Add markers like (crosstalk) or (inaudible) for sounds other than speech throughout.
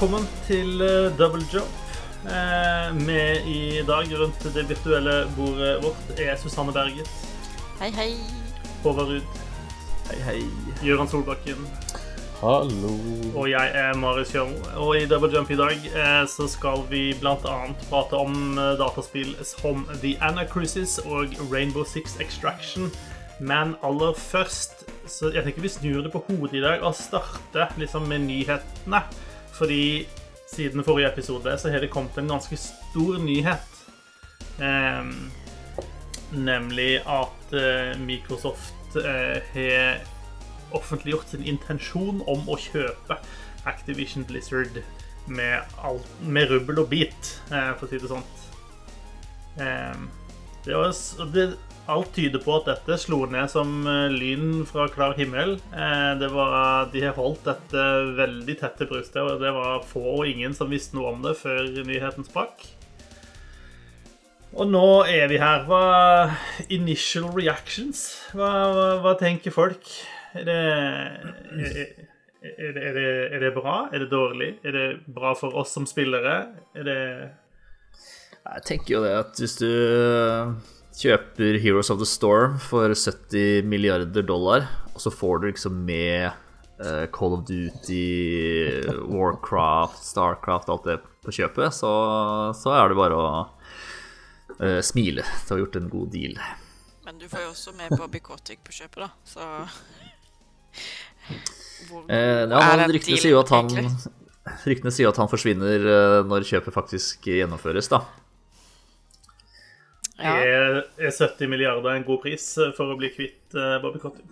velkommen til eh, Double Jump. Eh, Med i dag rundt det virtuelle bordet vårt er Susanne Berget, Hei, hei. Håvard Ruud, Hei, hei. Gøran Solbakken Hallo. og jeg er Marius Kjørmo. Og i Double Jump i dag eh, så skal vi bl.a. prate om dataspill som The Anacruises og Rainbow Six Extraction. Men aller først så jeg tenker vi snur det på hodet i dag og starter liksom med nyhetene. Fordi siden forrige episode så har det kommet en ganske stor nyhet. Ehm, nemlig at eh, Microsoft eh, har offentliggjort sin intensjon om å kjøpe Activision Blizzard med, alt, med rubbel og bit, eh, for å si det sånn. Ehm, det alt tyder på at dette slo ned som eh, lyn fra klar himmel. Eh, var, de har holdt dette veldig tett til brystet, og det var få og ingen som visste noe om det før nyheten sprakk. Og nå er vi her. Hva Initial reactions? Hva, hva, hva tenker folk? Er det, er, er, det, det, er det bra? Er det dårlig? Er det bra for oss som spillere? Er det Jeg tenker jo det at hvis du kjøper Heroes of the Storm for 70 milliarder dollar, og så får du liksom med uh, Call of Duty, Warcraft, Starcraft, alt det på kjøpet, så, så er det bare å uh, smile til å ha gjort en god deal. Men du får jo også med Bobby Kotick på kjøpet, da, så Hvor Eh, ja, er den dealen, sier han? (laughs) Ryktene sier at han forsvinner når kjøpet faktisk gjennomføres, da. Ja. er, er 70 milliarder en god pris for å bli kvitt eh, Bobby Cotting?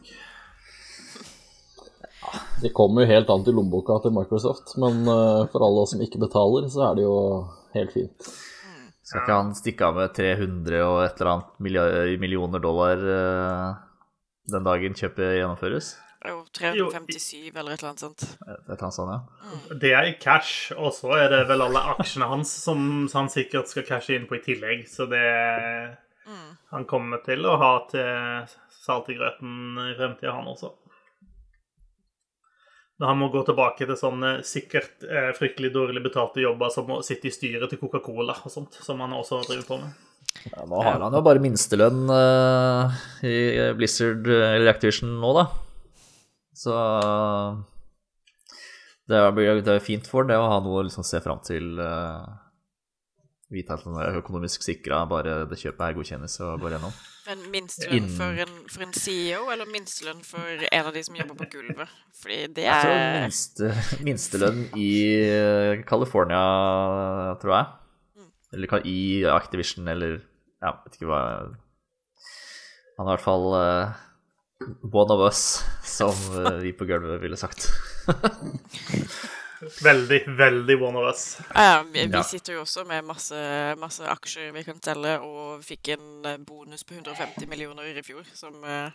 Det kommer jo helt an til lommeboka til Microsoft, men eh, for alle oss som ikke betaler, så er det jo helt fint. Skal ikke han stikke av med 300 og et eller annet millioner dollar eh, den dagen kjøpet gjennomføres? Jo, 357 eller et eller annet sånt. Et eller annet sånt, ja. Det er i cash, og så er det vel alle aksjene hans som han sikkert skal cashe inn på i tillegg. Så det Han kommer til å ha til salt i grøten i fremtida, han også. Da han må gå tilbake til sånne sikkert eh, fryktelig dårlig betalte jobber som å sitte i styret til Coca-Cola og sånt, som han også driver på med. Ja, Nå har han jo bare minstelønn eh, i Blizzard eller Activision nå, da. Så det det er fint for det å ha noe å liksom se fram til. eh, vite at han er økonomisk sikra, bare det kjøpet her godkjennes og går gjennom. Men minstelønn for, en, for en CEO, eller minstelønn for en av de som jobber på gulvet? Fordi det Jeg er minste, minstelønn i eh, California, tror jeg. Eller i Activision, eller Ja, vet ikke hva Han er i hvert fall eh, one of us, som eh, vi på gulvet ville sagt. (laughs) Veldig, veldig one of us. Ja, vi, vi sitter jo også med masse, masse aksjer vi kan telle, og fikk en eh, bonus på 150 millioner i fjor, som, eh,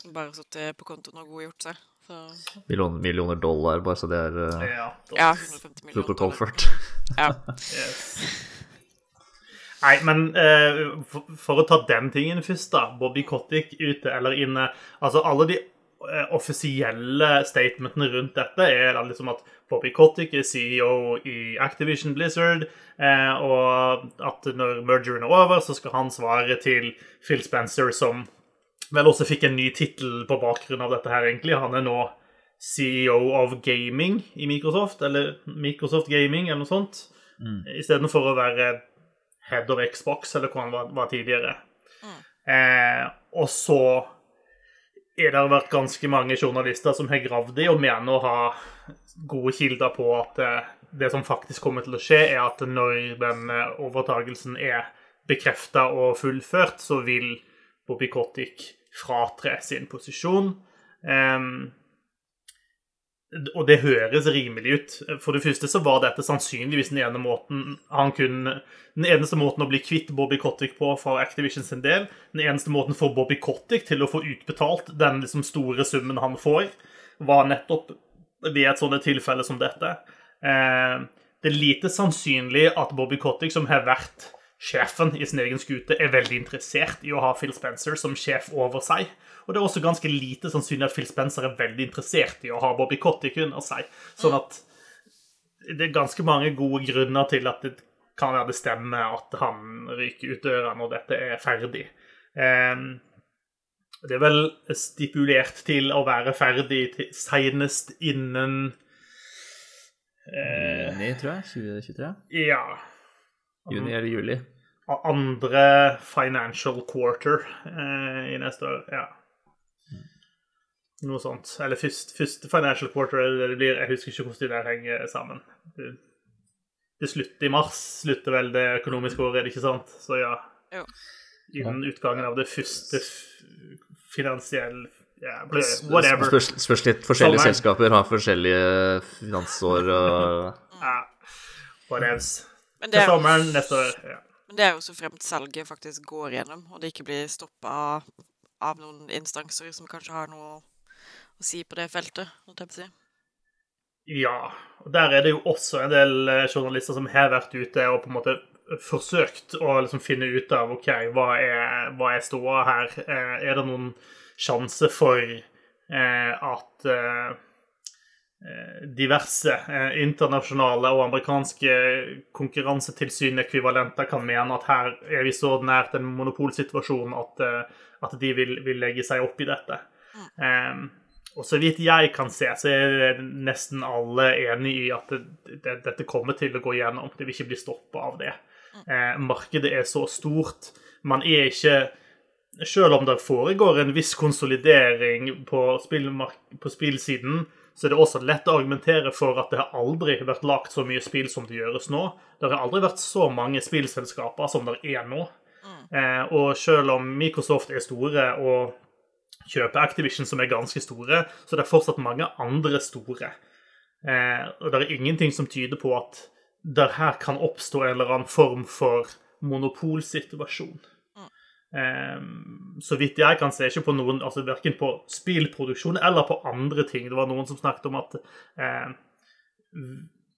som bare satt på kontoen og godgjort seg. Så Millioner, millioner dollar, bare så det er uh, Ja, ja, 150 millioner. protokollført. Ja. Yes. Nei, men eh, for, for å ta den tingen først, da. Bobby Kotick ute eller inne. Altså, alle de eh, offisielle statementene rundt dette er da liksom at Bobby Kotick er CEO i Activision Blizzard, eh, og at når mergeren er over, så skal han svare til Phil Spencer, som vel også fikk en ny tittel på bakgrunn av dette her, egentlig. Han er nå CEO of Gaming i Microsoft, eller Microsoft Gaming, eller noe sånt. Istedenfor å være head of Xbox, eller hvor han var, var tidligere. Eh, og så er det vært ganske mange journalister som har gravd i og mener å ha gode kilder på at eh, det som faktisk kommer til å skje, er at når den eh, overtagelsen er bekrefta og fullført, så vil Bobby Kotick fratre sin posisjon. Em, og det høres rimelig ut. For det første så var dette sannsynligvis den ene måten han kunne Den eneste måten å bli kvitt Bobby Kotick på for Activision sin del. Den eneste måten for Bobby Kotick til å få utbetalt den liksom store summen han får, var nettopp ved et sånt tilfelle som dette. Eh, det er lite sannsynlig at Bobby Kotick, som har vært sjefen i sin egen skute, er veldig interessert i å ha Phil Spencer som sjef over seg. Og det er også ganske lite sannsynlig at Phil Spencer er veldig interessert i å ha Bobby Kotick under seg. Sånn at det er ganske mange gode grunner til at det kan være det stemmer at han ryker ut døra når dette er ferdig. Eh, det er vel stipulert til å være ferdig senest innen eh, Juni, tror jeg. 2023. Ja. Juni eller juli. Andre financial quarter eh, i neste år. Ja. Noe sånt. Eller først, første financial quarter er det det blir. Jeg husker ikke hvordan de der henger sammen. Det, det slutter i mars, slutter vel det økonomiske året, er det ikke sant? Så ja. Jo. Innen utgangen av det første finansielle ja, Whatever. Spørs, spørs litt. Forskjellige Sommer. selskaper har forskjellige finansår og Ja. Whatevs. Men det, Til er sommeren neste år. Ja. men det er jo så fremt salget faktisk går gjennom, og det ikke blir stoppa av, av noen instanser som kanskje har noe å si på det feltet. holdt jeg på å si. Ja, og der er det jo også en del eh, journalister som har vært ute og på en måte forsøkt å liksom finne ut av OK, hva er, hva er ståa her? Eh, Er det noen sjanse for eh, at eh, diverse eh, internasjonale og amerikanske konkurransetilsyn-ekvivalenter kan mene at her er vi så nært en monopolsituasjon at, eh, at de vil, vil legge seg opp i dette. Eh, og så vidt jeg kan se, så er nesten alle enig i at det, det, dette kommer til å gå gjennom. Det vil ikke bli stoppa av det. Eh, markedet er så stort. Man er ikke Selv om det foregår en viss konsolidering på spillsiden, så er det også lett å argumentere for at det har aldri vært lagt så mye spill som det gjøres nå. Det har aldri vært så mange spillselskaper som det er nå. Eh, og selv om Microsoft er store og kjøper Activision, som er ganske store, så det er fortsatt mange andre store. Eh, og det er ingenting som tyder på at det her kan oppstå en eller annen form for monopolsituasjon. Eh, så vidt jeg kan se, ikke på noen, altså verken på spillproduksjon eller på andre ting. Det var noen som snakket om at eh,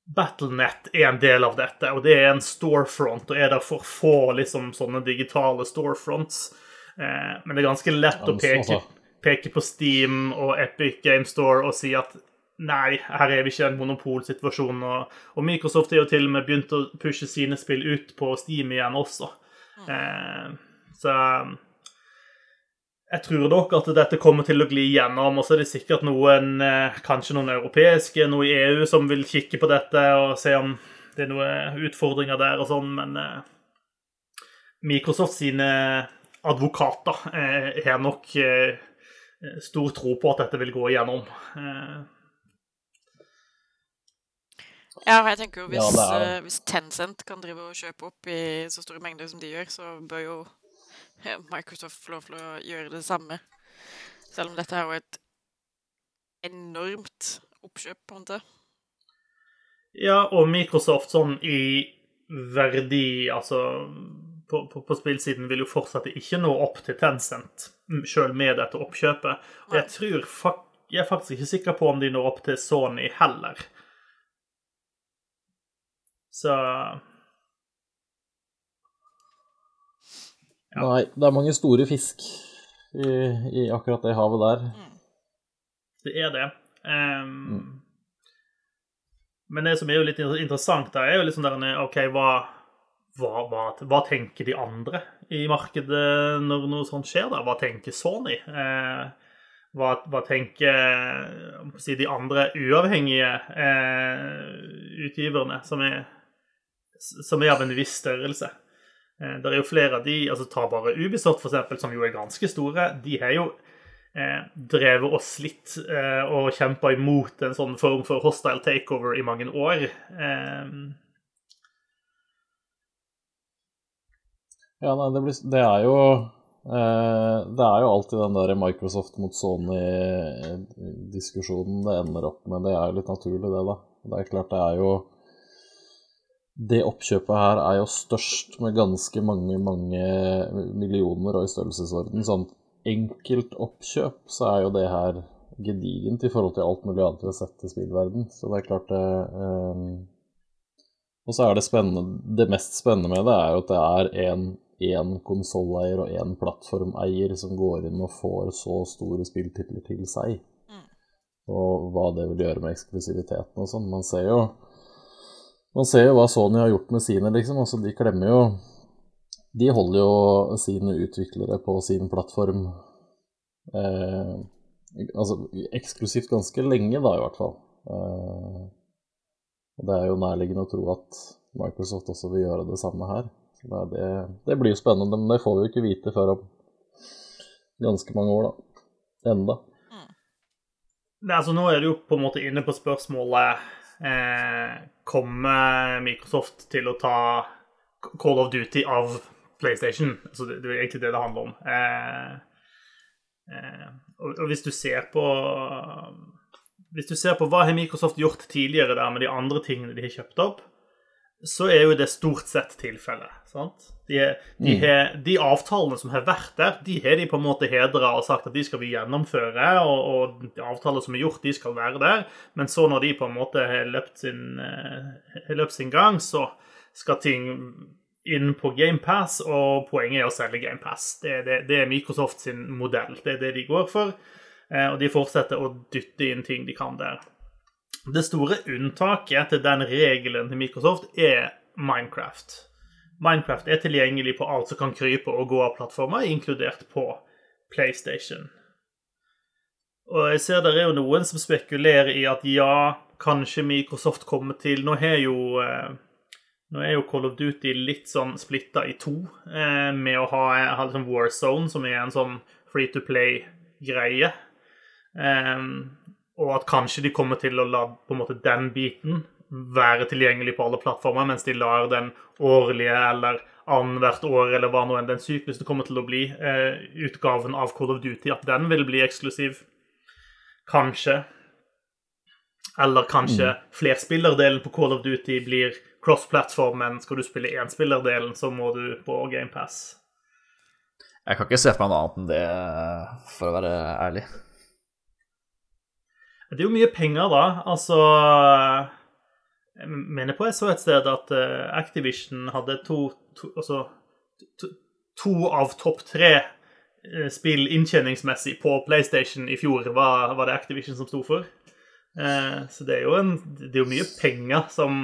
Battlenet er en del av dette, og det er en storefront, og er det for få liksom, sånne digitale storefronts. Eh, men det er ganske lett Ja, å peke, peke på Steam og Epic Game Store og si at nei, her er vi ikke i en monopolsituasjon. Og, og Microsoft har jo til og med begynt å pushe sine spill ut på Steam igjen også. Eh, så jeg tror nok at dette kommer til å gli gjennom, og så er det sikkert noen, eh, kanskje noen europeiske, noe i EU, som vil kikke på dette og se om det er noen utfordringer der og sånn, men eh, Microsoft sine advokater eh, har nok stor tro på at dette vil gå igjennom. Ja, jeg tenker jo hvis, Ja, hvis Tencent kan drive og kjøpe opp i så store mengder som de gjør, så bør jo (laughs) Microsoft får lov til å gjøre det samme. Selv om dette er jo et enormt oppkjøp, på en måte. Ja, og Microsoft sånn i verdi, altså på, på, på spillsiden vil jo fortsatt ikke nå opp til Tencent, sjøl med dette oppkjøpet. Og jeg tror fak jeg er faktisk ikke sikker på om de når opp til Sony heller. Så Nei, det er mange store fisk i, i akkurat det havet der. det er det. Ehm, Men det som er jo litt interessant, der, er jo liksom der OK, hva, hva, hva, hva tenker de andre i markedet når noe sånt skjer? da? Hva tenker Sony? Uh, hva, hva tenker si, de andre uavhengige eh, utgiverne som er, som er av en viss størrelse? Eh, det er jo flere av de, altså Ta bare Ubisoft, for eksempel, som jo er ganske store. De har jo eh, drevet og slitt eh, og kjempa imot en sånn form for hostile takeover i mange år. Eh, Ja, nei, det, blir, det er jo eh, Det er jo alltid den der Microsoft mot Sony-diskusjonen det ender opp med. Det er jo litt naturlig, det, da. Det er klart, det er jo Det oppkjøpet her er jo størst med ganske mange, mange millioner og i størrelsesorden. Sånn enkelt oppkjøp, så er jo det her gedigent i forhold til alt mulig annet vi har sett i spillverden. Så det er klart det um... Og så er det spennende Det mest spennende med det er jo at det er en én konsolleier og én plattformeier som går inn og får så store spilltitler til seg. Og hva det vil gjøre med eksklusiviteten og sånn. Man ser jo Man ser jo hva Sony har gjort med sine, liksom. Altså, de klemmer jo De holder jo sine utviklere på sin plattform eh, altså, eksklusivt ganske lenge, da, i hvert fall. Eh, og det er jo nærliggende å tro at Microsoft også vil gjøre det samme her. Det, det, det blir jo spennende, men det får vi jo ikke vite før om ganske mange år, da. Enda. Nei, altså, nå er du jo på en måte inne på spørsmålet Kommer Microsoft til å ta Call of Duty av PlayStation? Altså, det, er egentlig det det handler om. Eh, eh, og, hvis du ser på Hvis du ser på hva har Microsoft gjort tidligere der med de andre tingene de har kjøpt opp, så er jo det stort sett tilfellet. De, de, mm. de, avtalene som har vært der, de har de på en måte hedra og sagt at de skal vi gjennomføre, og, og avtaler som er gjort, de skal være der. Men så når de på en måte har løpt sin, uh, løpt sin gang, så skal ting inn på GamePass, og poenget er å selge GamePass. Det, det, det er Microsoft sin modell. Det er det de går for, uh, og de fortsetter å dytte inn ting de kan der. Det store unntaket til den regelen til Microsoft er Minecraft. Minecraft er tilgjengelig på alt som kan krype og gå av plattformer, inkludert på PlayStation. Og jeg ser det er jo noen som spekulerer i at ja, kanskje Microsoft kommer til Nå er jo, eh, nå er jo Call of Duty litt sånn splitta i to, eh, med å ha, ha liksom Warzone, som er en sånn free to play-greie. Um, og at kanskje de kommer til å la på en måte den biten være tilgjengelig på alle plattformer, mens de lar den årlige eller annethvert år eller hva nå enn den syklusen kommer til å bli, eh, utgaven av Call of Duty, at den vil bli eksklusiv. Kanskje. Eller kanskje mm. flerspillerdelen på Call of Duty blir cross-plattform, men skal du spille énspillerdelen, så må du på GamePass. Jeg kan ikke se for meg noe annet enn det, for å være ærlig. Det er jo mye penger, da. Altså Jeg mener på jeg så et sted at eh, Activision hadde to, to Altså to, to av topp tre eh, spill inntjeningsmessig på PlayStation i fjor var, var det Activision som sto for. Eh, så det er, jo en, det er jo mye penger som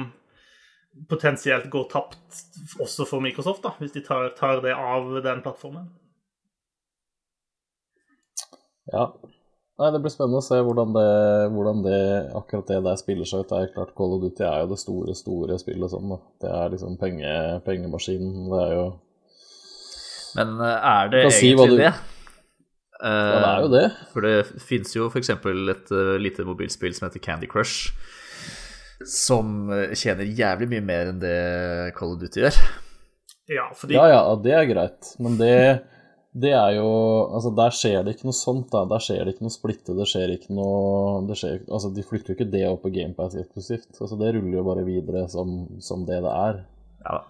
potensielt går tapt også for Microsoft, da, hvis de tar, tar det av den plattformen. Ja, Nei, Det blir spennende å se hvordan det, hvordan det, akkurat det der spiller seg ut. Det er klart Call of Duty er jo det store, store spillet sånn. da. Det er liksom penge, pengemaskinen. Det er jo Men eh, er det egentlig si du... det? Ja, det er jo det. Eh, for det fins jo f.eks. et uh, lite mobilspill som heter Candy Crush. Som tjener jævlig mye mer enn det Call of Duty gjør. Ja, fordi... ja, ja, det er greit. Men det det er jo Altså, der skjer det ikke noe sånt, da. Der skjer det ikke noe splitte, det skjer ikke noe det skjer, Altså, de flytter jo ikke det opp på GamePass eksklusivt. Altså, det ruller jo bare videre som, som det det er. Ja da.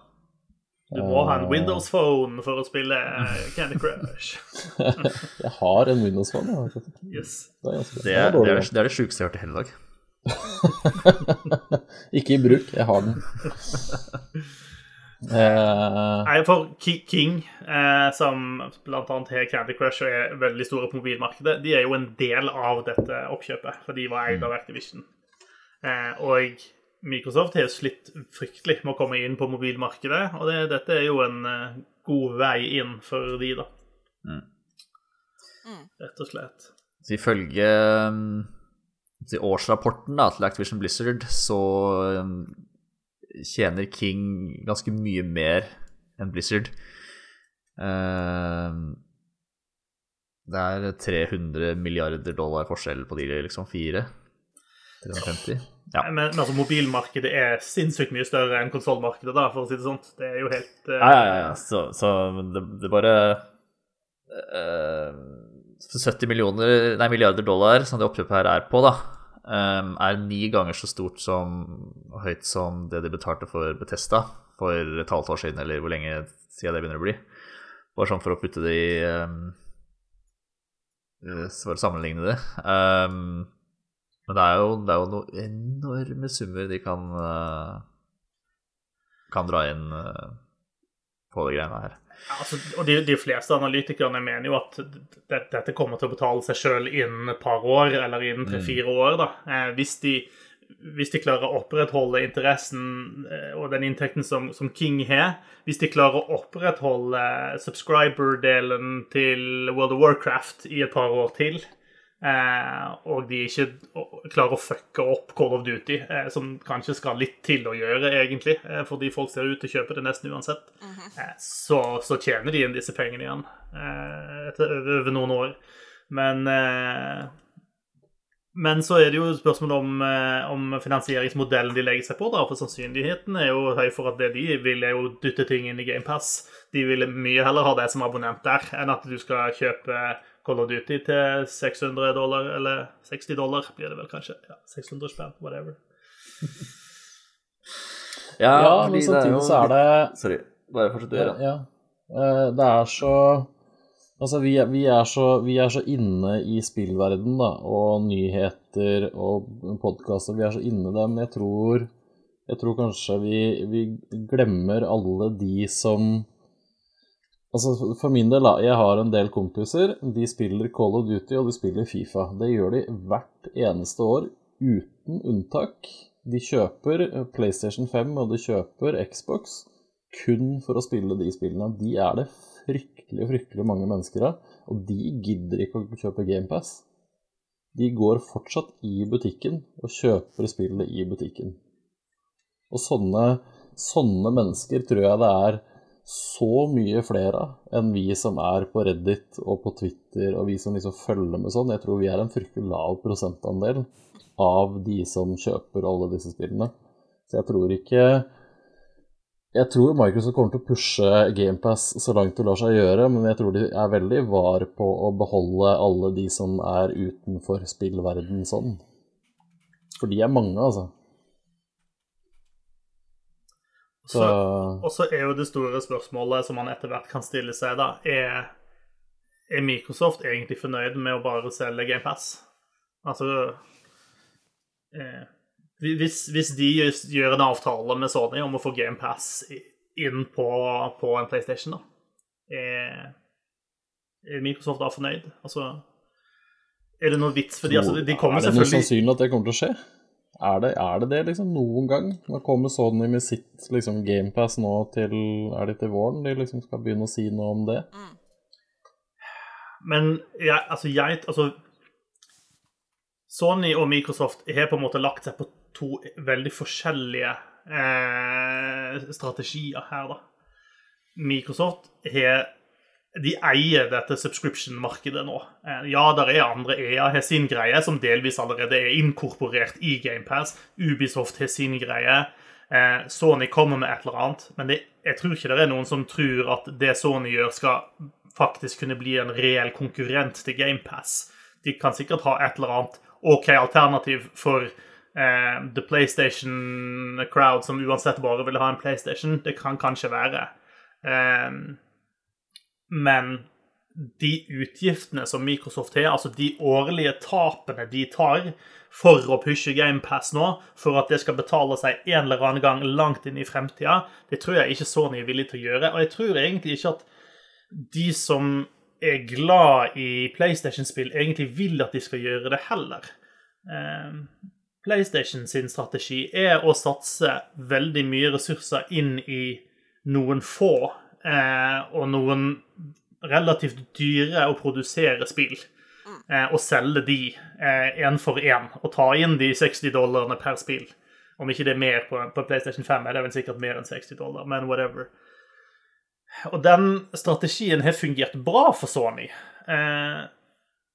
Du må ha en Windows Phone for å spille Candy Crush. (laughs) jeg har en Windows Phone, ja. Yes. Det, er det, er, det, er, det er det sjukeste jeg har hørt i hele dag. (laughs) ikke i bruk, jeg har den. (laughs) Uh, Nei, for King, eh, som bl.a. har Candy Crush og er veldig store på mobilmarkedet, de er jo en del av dette oppkjøpet, for de var eid av Activision. Eh, og Microsoft har slitt fryktelig med å komme inn på mobilmarkedet, og det, dette er jo en eh, god vei inn for de, da. Mm. mm. Rett og slett. Så ifølge um, årsrapporten da, til Activision Blizzard så um, tjener King ganske mye mer enn Blizzard. Uh, det er 300 milliarder dollar forskjell på de, liksom. Fire? 350? Ja. Men, men, altså, mobilmarkedet er sinnssykt mye større enn konsollmarkedet, for å si det sånn. Det er jo helt uh... Ja, ja, ja. Så, så det, det bare uh, 70 millioner, nei, milliarder dollar som det oppkjøpet her er på, da, er ni ganger så stort som høyt som det de betalte for Betesta for et halvt år siden, eller hvor lenge siden det begynner å bli. Bare sånn for å putte det i um, For å sammenligne det. Um, men det er, jo, det er jo noen enorme summer de kan uh, kan dra inn uh, på de greiene her. Altså, og de, de, fleste analytikerne mener jo at dette kommer til å betale seg sjøl innen et par år, eller innen tre-fire mm. år. da. Eh, hvis de hvis de klarer å opprettholde interessen eh, og den inntekten som, som King har, hvis de klarer å opprettholde subscriber-delen til World of Warcraft i et par år til, og de ikke klarer å fucke opp Call of Duty, eh, som kanskje skal litt til å gjøre, egentlig, eh, fordi folk ser ut til å kjøpe det nesten uansett, eh, så, så tjener de inn disse pengene igjen eh, etter, over noen år. Men eh, men så er det jo spørsmål om, eh, om finansieringsmodellen de legger seg på. da, For sannsynligheten er jo høy for at det de vil, er jo dytte ting inn i GamePass. De vil mye heller ha det som abonnent der, enn at du skal kjøpe Call of Duty til 600 dollar, eller 60 dollar blir det vel kanskje. Ja, 600 spenn, whatever. (laughs) Ja, Ja, men samtidig så er det Sorry. Bare fortsett å gjøre. Ja. ja. Det er så Altså, vi er, vi, er så, vi er så inne i spillverden da, og nyheter og podkaster. Vi er så inne i det, men jeg tror, jeg tror kanskje vi, vi glemmer alle de som Altså, For min del, da. Jeg har en del kompiser. De spiller Call of Duty, og de spiller Fifa. Det gjør de hvert eneste år, uten unntak. De kjøper eh, PlayStation 5 og de kjøper Xbox kun for å spille de spillene. De er det fryktelig, fryktelig mange mennesker av, og de gidder ikke å kjøpe GamePass. De går fortsatt i butikken og kjøper spillet i butikken. Og sånne, sånne mennesker tror jeg det er så mye flere enn vi som er på Reddit og på Twitter, og vi som liksom følger med sånn. Jeg tror vi er en fryktelig lav prosentandel av de som kjøper alle disse spillene. Så jeg tror ikke Jeg tror Microsoft kommer til å pushe GamePass så langt det lar seg gjøre, men jeg tror de er veldig var på å beholde alle de som er utenfor spillverden sånn. For de er mange, altså. Så Så, og så er jo det store spørsmålet som man etter hvert kan stille seg, da, er er Microsoft egentlig fornøyd med å bare selge GamePass? Altså eh, hvis, hvis de gjør en avtale med Sony om å få GamePass inn på, på en PlayStation, da, er, er Microsoft da fornøyd? Altså Er det noe vits? Fordi altså, de kommer er det noe selvfølgelig sannsynlig at det kommer til å skje? Er det, er det det, liksom, noen gang? Nå kommer Sony med sitt liksom, GamePass nå til Er det til våren de liksom skal begynne å si noe om det? Men jeg, altså, jeg altså, Sony og Microsoft har på en måte lagt seg på to veldig forskjellige eh, strategier her, da. Microsoft har De eier dette subscription-markedet nå. Eh, ja, der er andre. EA har sin greie, som delvis allerede er inkorporert i GamePass. Ubisoft har sin greie. Eh, Sony kommer med et eller annet, men det, jeg tror ikke det er noen som tror at det Sony gjør, skal faktisk kunne bli en reell konkurrent til GamePass. De kan sikkert ha et eller annet OK alternativ for eh, The PlayStation Crowd, som uansett bare vil ha en PlayStation. Det kan kanskje være. Eh, men de utgiftene som Microsoft har, altså de årlige tapene de tar for å pushe GamePass nå, for at det skal betale seg en eller annen gang langt inn i fremtida, det tror jeg ikke Sony er villig til å gjøre. Og jeg tror egentlig ikke at de som er glad i PlayStation-spill, egentlig vil at de skal gjøre det heller. Eh, PlayStation sin strategi er å satse veldig mye ressurser inn i noen få og noen relativt dyre å produsere spill. Eh, og selge de én for én, og ta inn de 60 dollarene per spill. Om ikke det er mer på, på PlayStation 5, er det vel sikkert mer enn 60 dollar, men whatever. Og den strategien har fungert bra for Sony. Eh,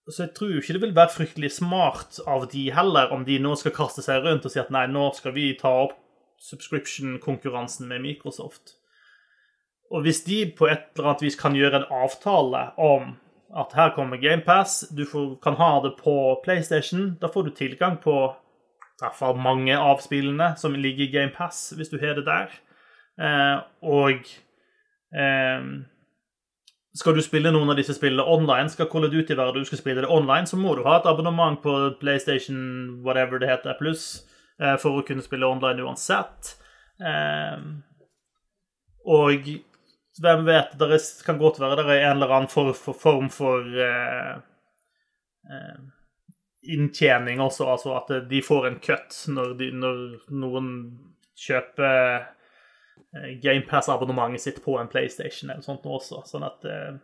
så jeg tror ikke det vil være fryktelig smart av de heller, om de nå skal kaste seg rundt og si at nei, nå skal vi ta opp subscription-konkurransen med Microsoft. Og hvis de på et eller annet vis kan gjøre en avtale om at her kommer GamePass, du får, kan ha det på PlayStation, da får du tilgang på i hvert fall mange av spillene som ligger i GamePass, hvis du har det der. Eh, og eh, skal du spille noen av disse spillene online, skal Call of Duty være du skal spille det online, så må du ha et abonnement på PlayStation whatever det heter, pluss, eh, for å kunne spille online uansett. Eh, og hvem vet, det kan godt være det er en eller annen for, for, form for eh, eh, inntjening også, altså at de får en cut når, de, når noen kjøper eh, GamePass-abonnementet sitt på en PlayStation eller sånt også. Sånn at eh,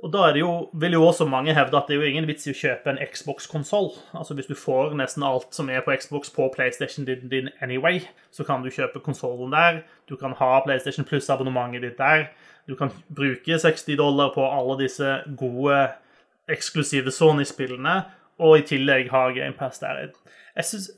og da jo, vil jo også mange hevde at det er jo ingen vits i å kjøpe en Xbox-konsoll. Altså Hvis du får nesten alt som er på Xbox på PlayStation din, din anyway, så kan du kjøpe konsollen der. Du kan ha PlayStation Plus-abonnementet ditt der. Du kan bruke 60 dollar på alle disse gode, eksklusive Sony-spillene, og i tillegg ha GamePass der. Jeg synes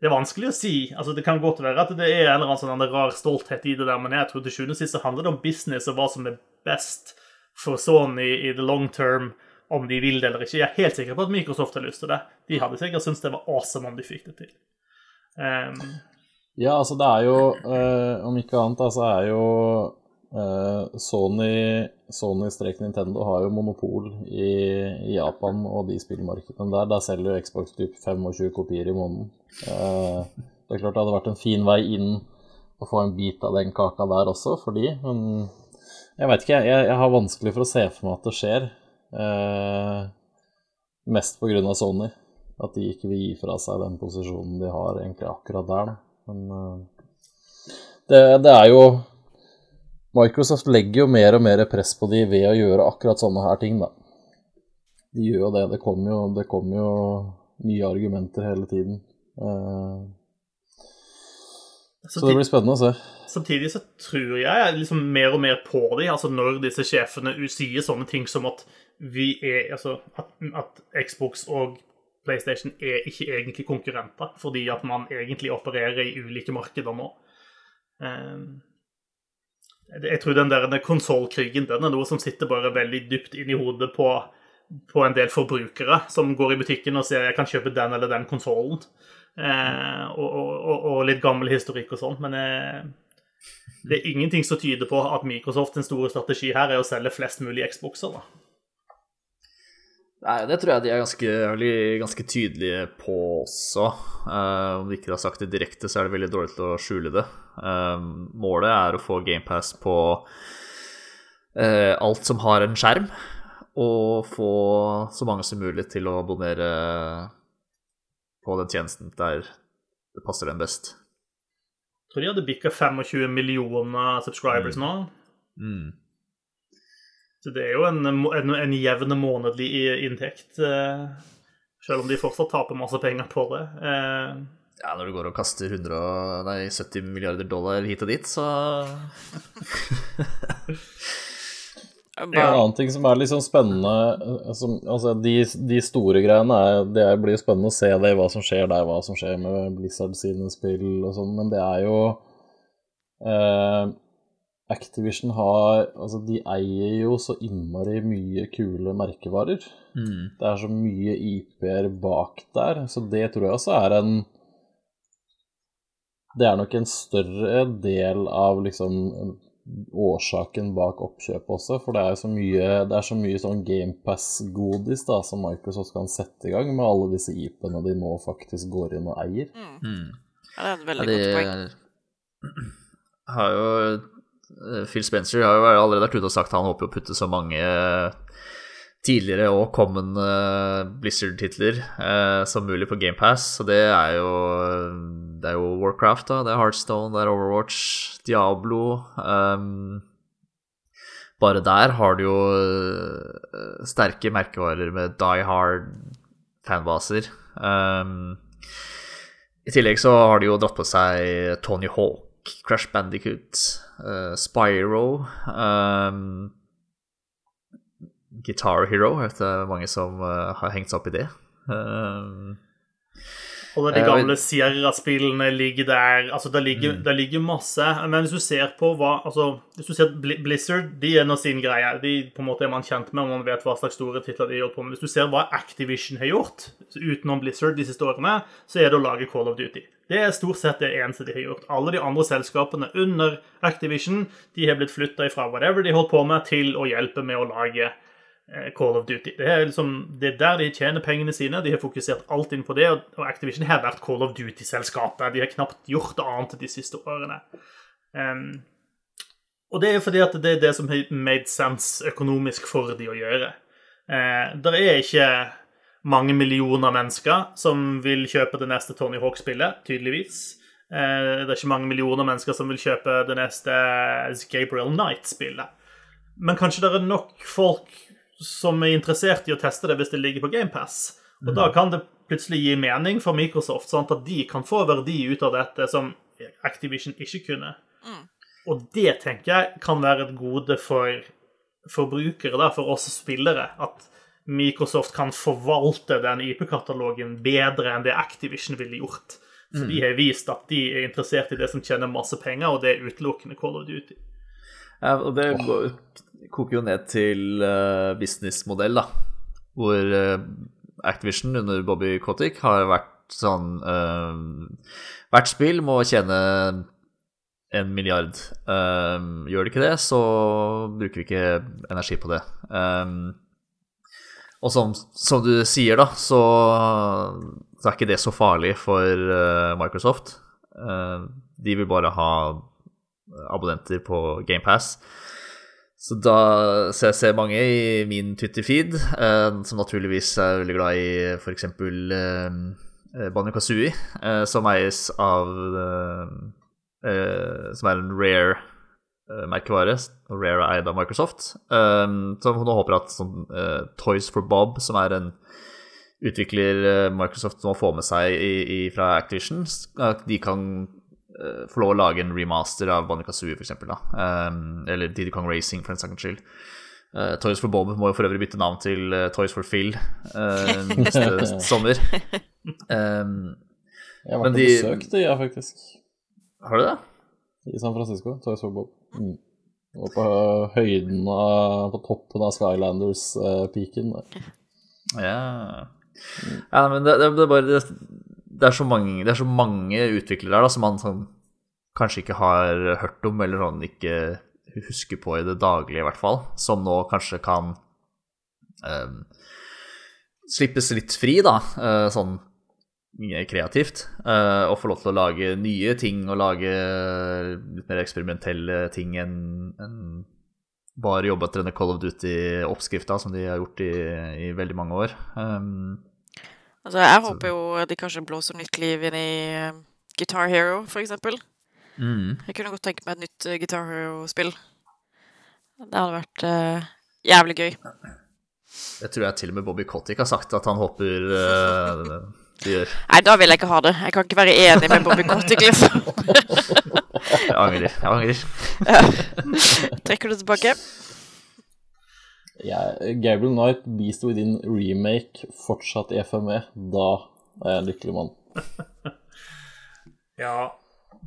det er vanskelig å si. Altså, Det kan godt være at det er en eller annen sånn rar stolthet i det der, men jeg tror til sjuende og sist handler det om business og hva som er best for Sony i the long term, om de vil det eller ikke. Jeg er helt sikker på at Microsoft har lyst til det. De hadde sikkert syntes det var awesome om de fikk det til. Um, ja, altså det er jo uh, Om ikke annet, altså er jo uh, Sony Sony-Nintendo har jo monopol i, i, Japan og de spillmarkedene der. Der selger jo Xbox typ 25 kopier i måneden. Uh, det er klart det hadde vært en fin vei inn å få en bit av den kaka der også for de, men jeg veit ikke, jeg, jeg, har vanskelig for å se for meg at det skjer. Eh, mest pga. Sony. At de ikke vil gi fra seg den posisjonen de har egentlig akkurat der. Men eh, det, det, er jo Microsoft legger jo mer og mer press på de ved å gjøre akkurat sånne her ting, da. De gjør jo det. Det kommer jo, det kommer jo nye argumenter hele tiden. Eh, så det blir spennende å se. Samtidig så tror jeg liksom mer og mer på dem, altså når disse sjefene sier sånne ting som at vi er Altså at, at Xbox og PlayStation er ikke egentlig konkurrenter, fordi at man egentlig opererer i ulike markeder nå. Ehm, jeg tror den der konsollkrigen den er noe som sitter bare veldig dypt inn i hodet på, på en del forbrukere som går i butikken og sier jeg kan kjøpe den eller den konsollen. Eh, og, og, og, litt gammel historikk og sånn. Men eh, det er ingenting som tyder på at Microsoft sin store strategi her er å selge flest mulig Xboxer. da. Nei, Det tror jeg de er ganske, ganske tydelige på også. Uh, om de ikke har sagt det direkte, så er det veldig dårlig til å skjule det. Uh, målet er å få GamePass på uh, alt som har en skjerm, og få så mange som mulig til å abonnere på den tjenesten der det passer dem best. Jeg tror de hadde bikka 25 millioner subscribers mm. nå. Mm. Så det er jo en, en, en jevn månedlig inntekt, eh, selv om de fortsatt taper masse penger på det. Eh, ja, når du går og kaster 100, nei, 70 milliarder dollar hit og dit, så (laughs) En annen ting som er litt sånn spennende eh, som, altså de, de, store greiene er, Det blir spennende å se det, hva som skjer der, hva som skjer med Blizzard sine spill og sånn, men det er jo eh, Activision har Altså, de eier jo så innmari mye kule merkevarer. Mm. Det er så mye IP-er bak der, så det tror jeg også er en Det er nok en større del av liksom årsaken bak oppkjøpet også, for det er så mye, det er så mye sånn GamePass-godis da, som Microsoft kan sette i gang med alle disse IP-ene de nå faktisk går inn og eier. Mm. Mm. Ja, det er et veldig ja, de, godt poeng. (clears throat) Har jo eh, Phil Spencer har jo allerede vært ute og sagt at han håper å putte så mange tidligere og kommende Blizzard-titler eh, som mulig på GamePass. Så det er jo Det er jo Warcraft, da. Det er Heartstone, det er Overwatch, Diablo um, Bare der har du jo uh, sterke merkevarer med Die Hard-fanbaser. Um, I tillegg så har de jo dratt på seg Tony Hawk, Crash Bandicoot, uh, Spyro um, Guitar Hero. Jeg vet det er mange som uh, har hengt seg opp i det. Um, og de gamle Sierra-spillene ligger der. Altså, det ligger, mm. ligger, masse. Men hvis du ser på hva altså, Hvis du ser Blizzard, de er nå sin greie. De på en måte er man kjent med, og man vet hva slags store titler de har gjort på. Men hvis du ser hva Activision har gjort utenom Blizzard de siste årene, så er det å lage Call of Duty. Det er stort sett det eneste de har gjort. Alle de andre selskapene under Activision de har blitt flytta ifra whatever de holdt på med, til å hjelpe med å lage Eh, Call of Duty. Det er, liksom, det er der de tjener pengene sine. De har fokusert alt inn på det. Og Activision har vært Call of Duty-selskapet. De har knapt gjort annet de siste årene. Um, og det er fordi at det er det som har made sense økonomisk for de å gjøre. Uh, det er ikke mange millioner mennesker som vil kjøpe det neste Tony Hawk-spillet, tydeligvis. Eh, det er ikke mange millioner mennesker som vil kjøpe det neste Gabriel Knight-spillet. Men kanskje det er nok folk som er interessert i å teste det hvis det ligger på GamePass. Og da kan det plutselig gi mening for Microsoft, sånn at de kan få verdi ut av dette som Activision ikke kunne. Og det tenker jeg kan være et gode for forbrukere, da, for oss spillere. At Microsoft kan forvalte den IP-katalogen bedre enn det Activision ville gjort. For de har vist at de er interessert i det som tjener masse penger, og det er utelukkende Call of Duty. Og det går, koker jo ned til uh, businessmodell, da. Hvor uh, Activision under Bobby Kotick har vært sånn uh, Hvert spill må tjene en milliard. Um, gjør det ikke det, så bruker vi ikke energi på det. Um, og som, som, du sier, da, så, så, er ikke det så farlig for uh, Microsoft. Uh, de vil bare ha abonnenter på GamePass. Så da så jeg ser mange i min Twitter-feed uh, som naturligvis er veldig glad i f.eks. Eh, Banjo Kazooie, som eies av som er en rare merkevare, rare er eid av Microsoft. Så nå håper at sånn, Toys for Bob, som er en utvikler Microsoft må få med seg i, i, fra Activision, at de kan få lov å lage en remaster av Banjo Kazooie, f.eks. Um, eller Didi Kong Racing, for en saks skyld. Toys for Bob må jo for øvrig bytte navn til Toys for Phil (laughs) neste sommer. Um, (laughs) jeg har vært og besøkt det, jeg, faktisk. Har du det? I San Francisco. Toys for Bob. Mm. Og på høyden av På toppen av Skylanders-peaken. ja. ja, men det, det, det er bare det, det, er så mange, det er så mange utviklere der da, som man sånn, kanskje ikke har hørt om, eller sånn ikke husker på i det daglige, i hvert fall. Som nå kanskje kan um, slippes litt fri, da. Uh, sånn kreativt. Uh, og få lov til å lage nye ting og lage litt mer eksperimentelle ting enn en bare jobbe etter denne Call of Duty-oppskrifta som de har gjort i, i veldig mange år. Um, altså, jeg håper jo de kanskje blåser nytt liv inn i uh, Guitar Hero, for eksempel. Mm. Jeg kunne godt tenke meg et nytt uh, Guitar Hero-spill. Det hadde vært uh, jævlig gøy. Jeg tror jeg til og med Bobby Cottick har sagt at han håper uh, (laughs) Nei, da vil jeg ikke ha det. Jeg kan ikke være enig med Bobby Kotick, liksom. (laughs) jeg angrer. Jeg angrer. (laughs) ja. Trekker du tilbake? Ja, Gabriel Knight, bisto i din remake, fortsatt i FME. Da er jeg en lykkelig mann. (laughs) ja,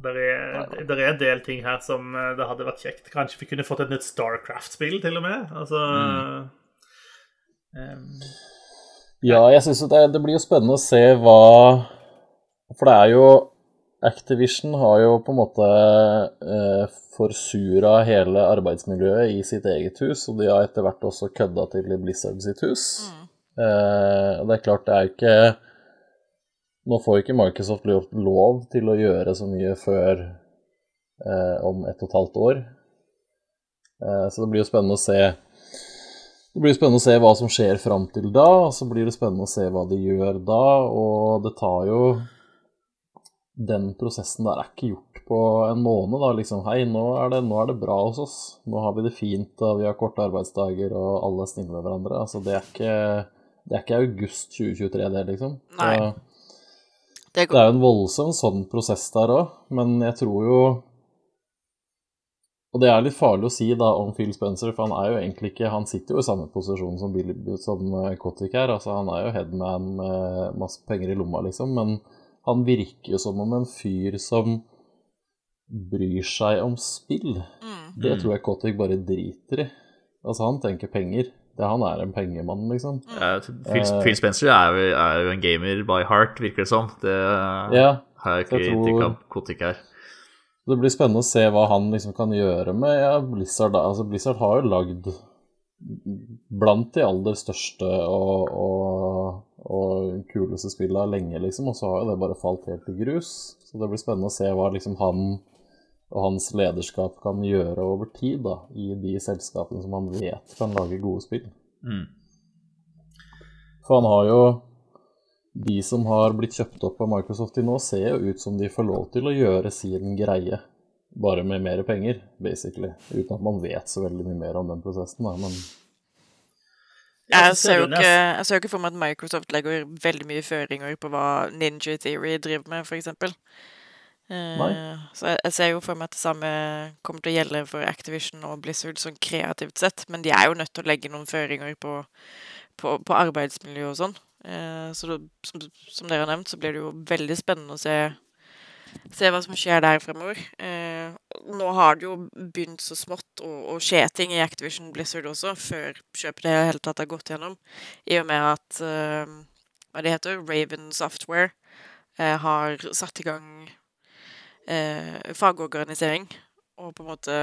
det er, det er en del ting her som eh, det hadde vært kjekt. Kanskje vi kunne fått et nytt Starcraft-spill, til og med. Altså mm. um, ja, jeg syns det, det, blir jo spennende å se hva For det er jo Activision har jo på en måte eh, forsura hele arbeidsmiljøet i sitt eget hus, og de har etter hvert også kødda til i Blizzard sitt hus. Mm. Eh, det er klart, det er jo ikke Nå får ikke Microsoft lov til å gjøre så mye før eh, om ett og et halvt år. Eh, så det blir jo spennende å se det blir spennende å se hva som skjer fram til da, og så blir det spennende å se hva de gjør da. Og det tar jo Den prosessen der er ikke gjort på en måned, da. Liksom hei, nå er, det, nå er det bra hos oss. Nå har vi det fint, og vi har korte arbeidsdager, og alle er snille med hverandre. Altså, det er ikke, det er ikke august 2023, det, liksom. Nei. Det, er jo en voldsom sånn prosess der òg, men jeg tror jo og det er litt farlig å si da om Phil Spencer, for han er jo egentlig ikke Han sitter jo i samme posisjon som, Bill, som eh, Kotick er. Altså, han er jo headman med masse penger i lomma, liksom. Men han virker jo som om en fyr som bryr seg om spill. Mm. Det tror jeg Kotick bare driter i. Altså, han tenker penger. Det, han er en pengemann, liksom. Mm. Ja, Phil, uh, Phil, Spencer er jo, er jo, en gamer by heart, virker det som. Det ja, har jeg ikke inntrykk av Kotick her. Det blir spennende å se hva han liksom kan gjøre med ja, Blizzard. Altså, Blizzard har jo lagd blant de aller største og, og, og kuleste spillene lenge, liksom, og så har jo det bare falt helt i grus. Så det blir spennende å se hva liksom han og hans lederskap kan gjøre over tid da, i de selskapene som han vet kan lage gode spill. Mm. For han har jo de som har blitt kjøpt opp av Microsoft til nå, ser jo ut som de får lov til å gjøre sin greie, bare med mer penger, basically. Uten at man vet så veldig mye mer om den prosessen, da, men Jeg ser jo ikke, jeg ser jo ikke for meg at Microsoft legger veldig mye føringer på hva Ninja Theory driver med, f.eks. Nei. Så jeg, jeg ser jo for meg at det samme kommer til å gjelde for Activision og Blizzard sånn kreativt sett, men de er jo nødt til å legge noen føringer på, på, på arbeidsmiljø og sånn. Eh, så det, som, som dere har nevnt, så blir det jo veldig spennende å se, se hva som skjer der fremover. Eh, nå har det jo begynt så smått å, å skje ting i Activision Blizzard også, før kjøpet det hele tatt har gått gjennom. I og med at uh, hva det heter, Raven Software uh, har satt i gang uh, fagorganisering og på en måte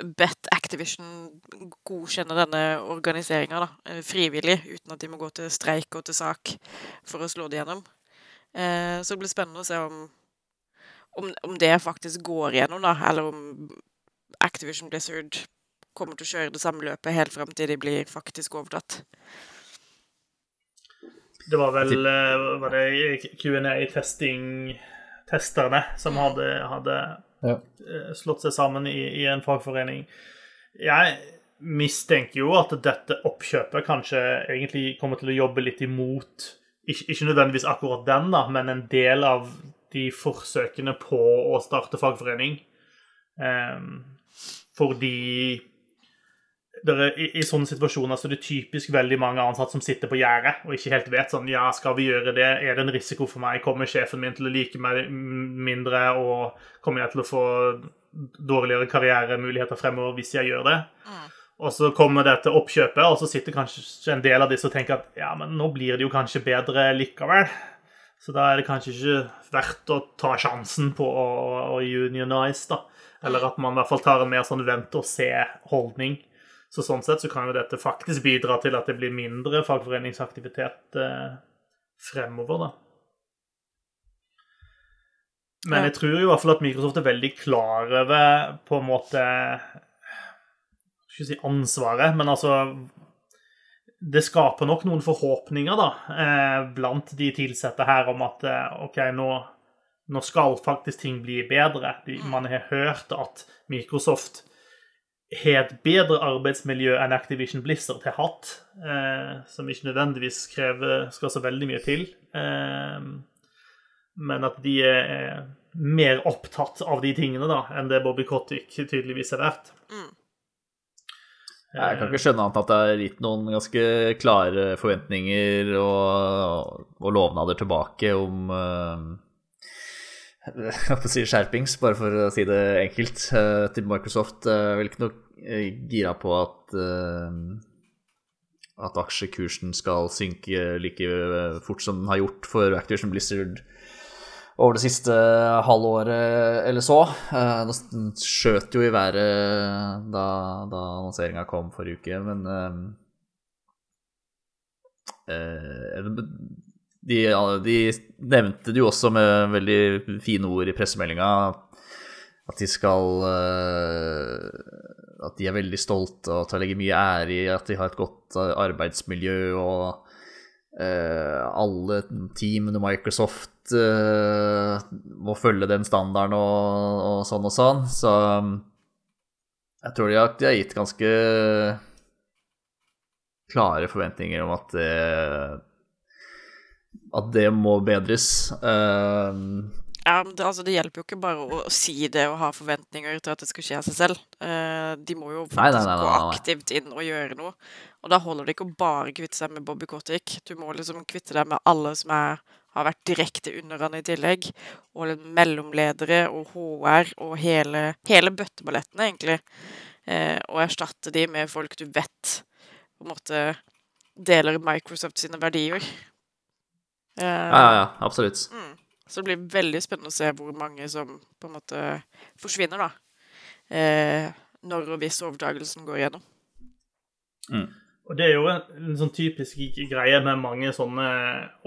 bedt Activision godkjenne denne organiseringa frivillig, uten at de må gå til streik og til sak for å slå det gjennom. Så det blir spennende å se om, om, om det faktisk går gjennom, da, eller om Activision Blizzard kommer til å kjøre det samme løpet helt frem til de blir faktisk overtatt. Det var vel eh, var det Q&A-testing-testerne som hadde, hadde ja. eh, slått seg sammen i, i en fagforening. Jeg mistenker jo at dette oppkjøpet kanskje egentlig kommer til å jobbe litt imot Ikke, ikke nødvendigvis akkurat den, da, men en del av de forsøkene på å starte fagforening. Ehm, fordi er, i, I sånne situasjoner så er det typisk veldig mange ansatte som sitter på gjerdet og ikke helt vet sånn Ja, skal vi gjøre det? Er det en risiko for meg? Kommer sjefen min til å like meg mindre? Og kommer jeg til å få dårligere karrieremuligheter fremover hvis jeg gjør det? Og så kommer det til oppkjøpet, og så sitter kanskje en del av disse og tenker at ja, men nå blir det jo kanskje bedre likevel. Så da er det kanskje ikke verdt å ta sjansen på å, å unionize, da. Eller at man i hvert fall tar en mer sånn vente-og-se-holdning. Så sånn sett så kan jo dette faktisk bidra til at det blir mindre fagforeningsaktivitet eh, fremover, da. Men jeg tror i hvert fall at Microsoft er veldig klar over på en måte Skal ikke si ansvaret, men altså Det skaper nok noen forhåpninger da, eh, blant de ansatte her om at eh, OK, nå, nå skal faktisk ting bli bedre. De, man har hørt at Microsoft har et bedre arbeidsmiljø enn Activision Blizzard har hatt, eh, som ikke nødvendigvis krever, skal så veldig mye til. Eh, men at de er mer opptatt av de tingene da, enn det Bobby Kotick tydeligvis har vært. Jeg kan ikke skjønne annet at det er gitt noen ganske klare forventninger og, og lovnader tilbake om eh, (laughs) jeg å si skjerpings, bare for å si det enkelt, eh, til Microsoft. Jeg er vel ikke noe eh, gira på at eh, at aksjekursen skal synke like fort som den har gjort for Activision Blizzard over det siste halvåret eller så. Eh, Den skjøt jo i været da, da annonseringa kom forrige uke, men eh, eh, de, de nevnte det jo også med veldig fine ord i pressemeldinga at de skal eh, At de er veldig stolte og at de legger mye ære i at de har et godt eh, arbeidsmiljø, og eh, alle teamene Microsoft eh, må følge den standarden og, og sånn og sånn. Så um, jeg tror de har, de har gitt ganske klare forventninger om at det at det må bedres. Uh, Ja, men det, altså, det hjelper jo ikke bare å, å si det og ha forventninger til at det skal skje av seg selv. Uh, de må jo faktisk nei, nei, nei, gå aktivt inn og gjøre noe. Og da holder det ikke å bare kvitte seg med Bobby Kotick. Du må liksom kvitte deg med alle som er, har vært direkte under han i tillegg. Og mellomledere og HR og hele, hele bøtteballetten, egentlig. Eh, og erstatte de med folk du vet på en måte deler Microsoft sine verdier. Eh, ja, ja, ja, absolutt. Mm. Så det blir veldig spennende å se hvor mange som på en måte forsvinner, da. Eh, når og hvis overtagelsen går igjennom. Og det er jo en, en sånn typisk greie med mange sånne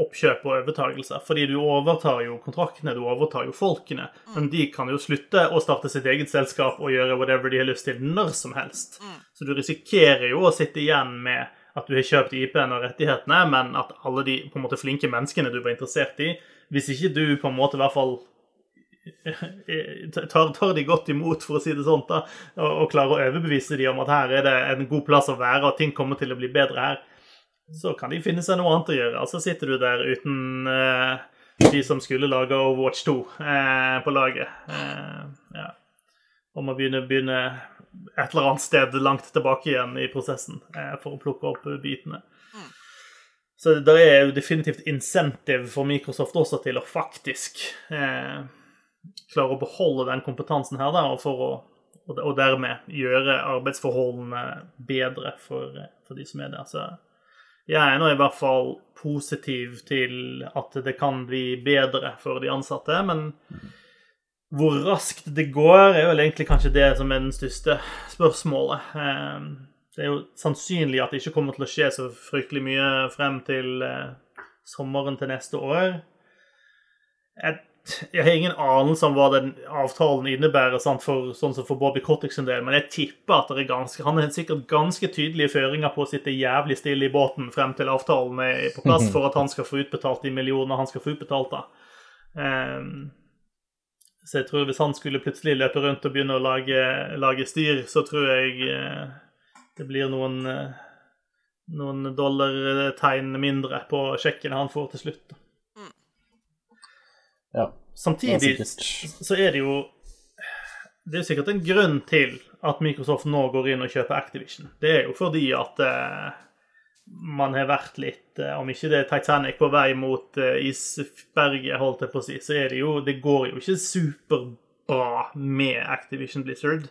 oppkjøp og overtagelser. Fordi du overtar jo kontraktene, du overtar jo folkene. Men de kan jo slutte å starte sitt eget selskap og gjøre whatever de har lyst til når som helst. Så du risikerer jo å sitte igjen med at du har kjøpt IP-en og rettighetene, men at alle de på en måte flinke menneskene du var interessert i Hvis ikke du på en måte i hvert fall (laughs) tar, tar de godt imot, for å si det sånn, da, og, og klarer å overbevise de om at her er det en god plass å være, og ting kommer til å bli bedre her, så kan de finne seg noe annet å gjøre. Altså sitter du der uten eh, de som skulle lage Overwatch 2 eh, på laget. Eh, ja. Og må begynne, begynne et eller annet sted langt tilbake igjen i prosessen for å plukke opp bitene. Så det er jo definitivt insentiv for Microsoft også til å faktisk eh, klare å beholde den kompetansen her, da, og, å, og dermed gjøre arbeidsforholdene bedre for, for de som er der. Så jeg er nå i hvert fall positiv til at det kan bli bedre for de ansatte. Men hvor raskt det går, er vel egentlig kanskje det som er den største spørsmålet. Ehm, det er jo sannsynlig at det ikke kommer til å skje så fryktelig mye frem til eh, sommeren til neste år. Jeg jeg har ingen anelse om hva den avtalen innebærer sant, for, sånn som for Bobby Kotick sin del, men jeg tipper at det er ganske, han har sikkert ganske tydelige føringer på å sitte jævlig stille i båten frem til avtalen er på plass for at han skal få utbetalt de millionene han skal få utbetalt. da. Um, så jeg tror hvis han skulle plutselig løpe rundt og begynne å lage, lage styr, så tror jeg uh, det blir noen, uh, noen dollartegn mindre på sjekken han får til slutt. Ja, Samtidig er så er det jo Det er sikkert en grunn til at Microsoft nå går inn og kjøper Activision. Det er jo fordi at eh, man har vært litt eh, Om ikke det er Titanic på vei mot eh, isberget, holdt jeg på å si, så er det jo Det går jo ikke superbra med Activision Blizzard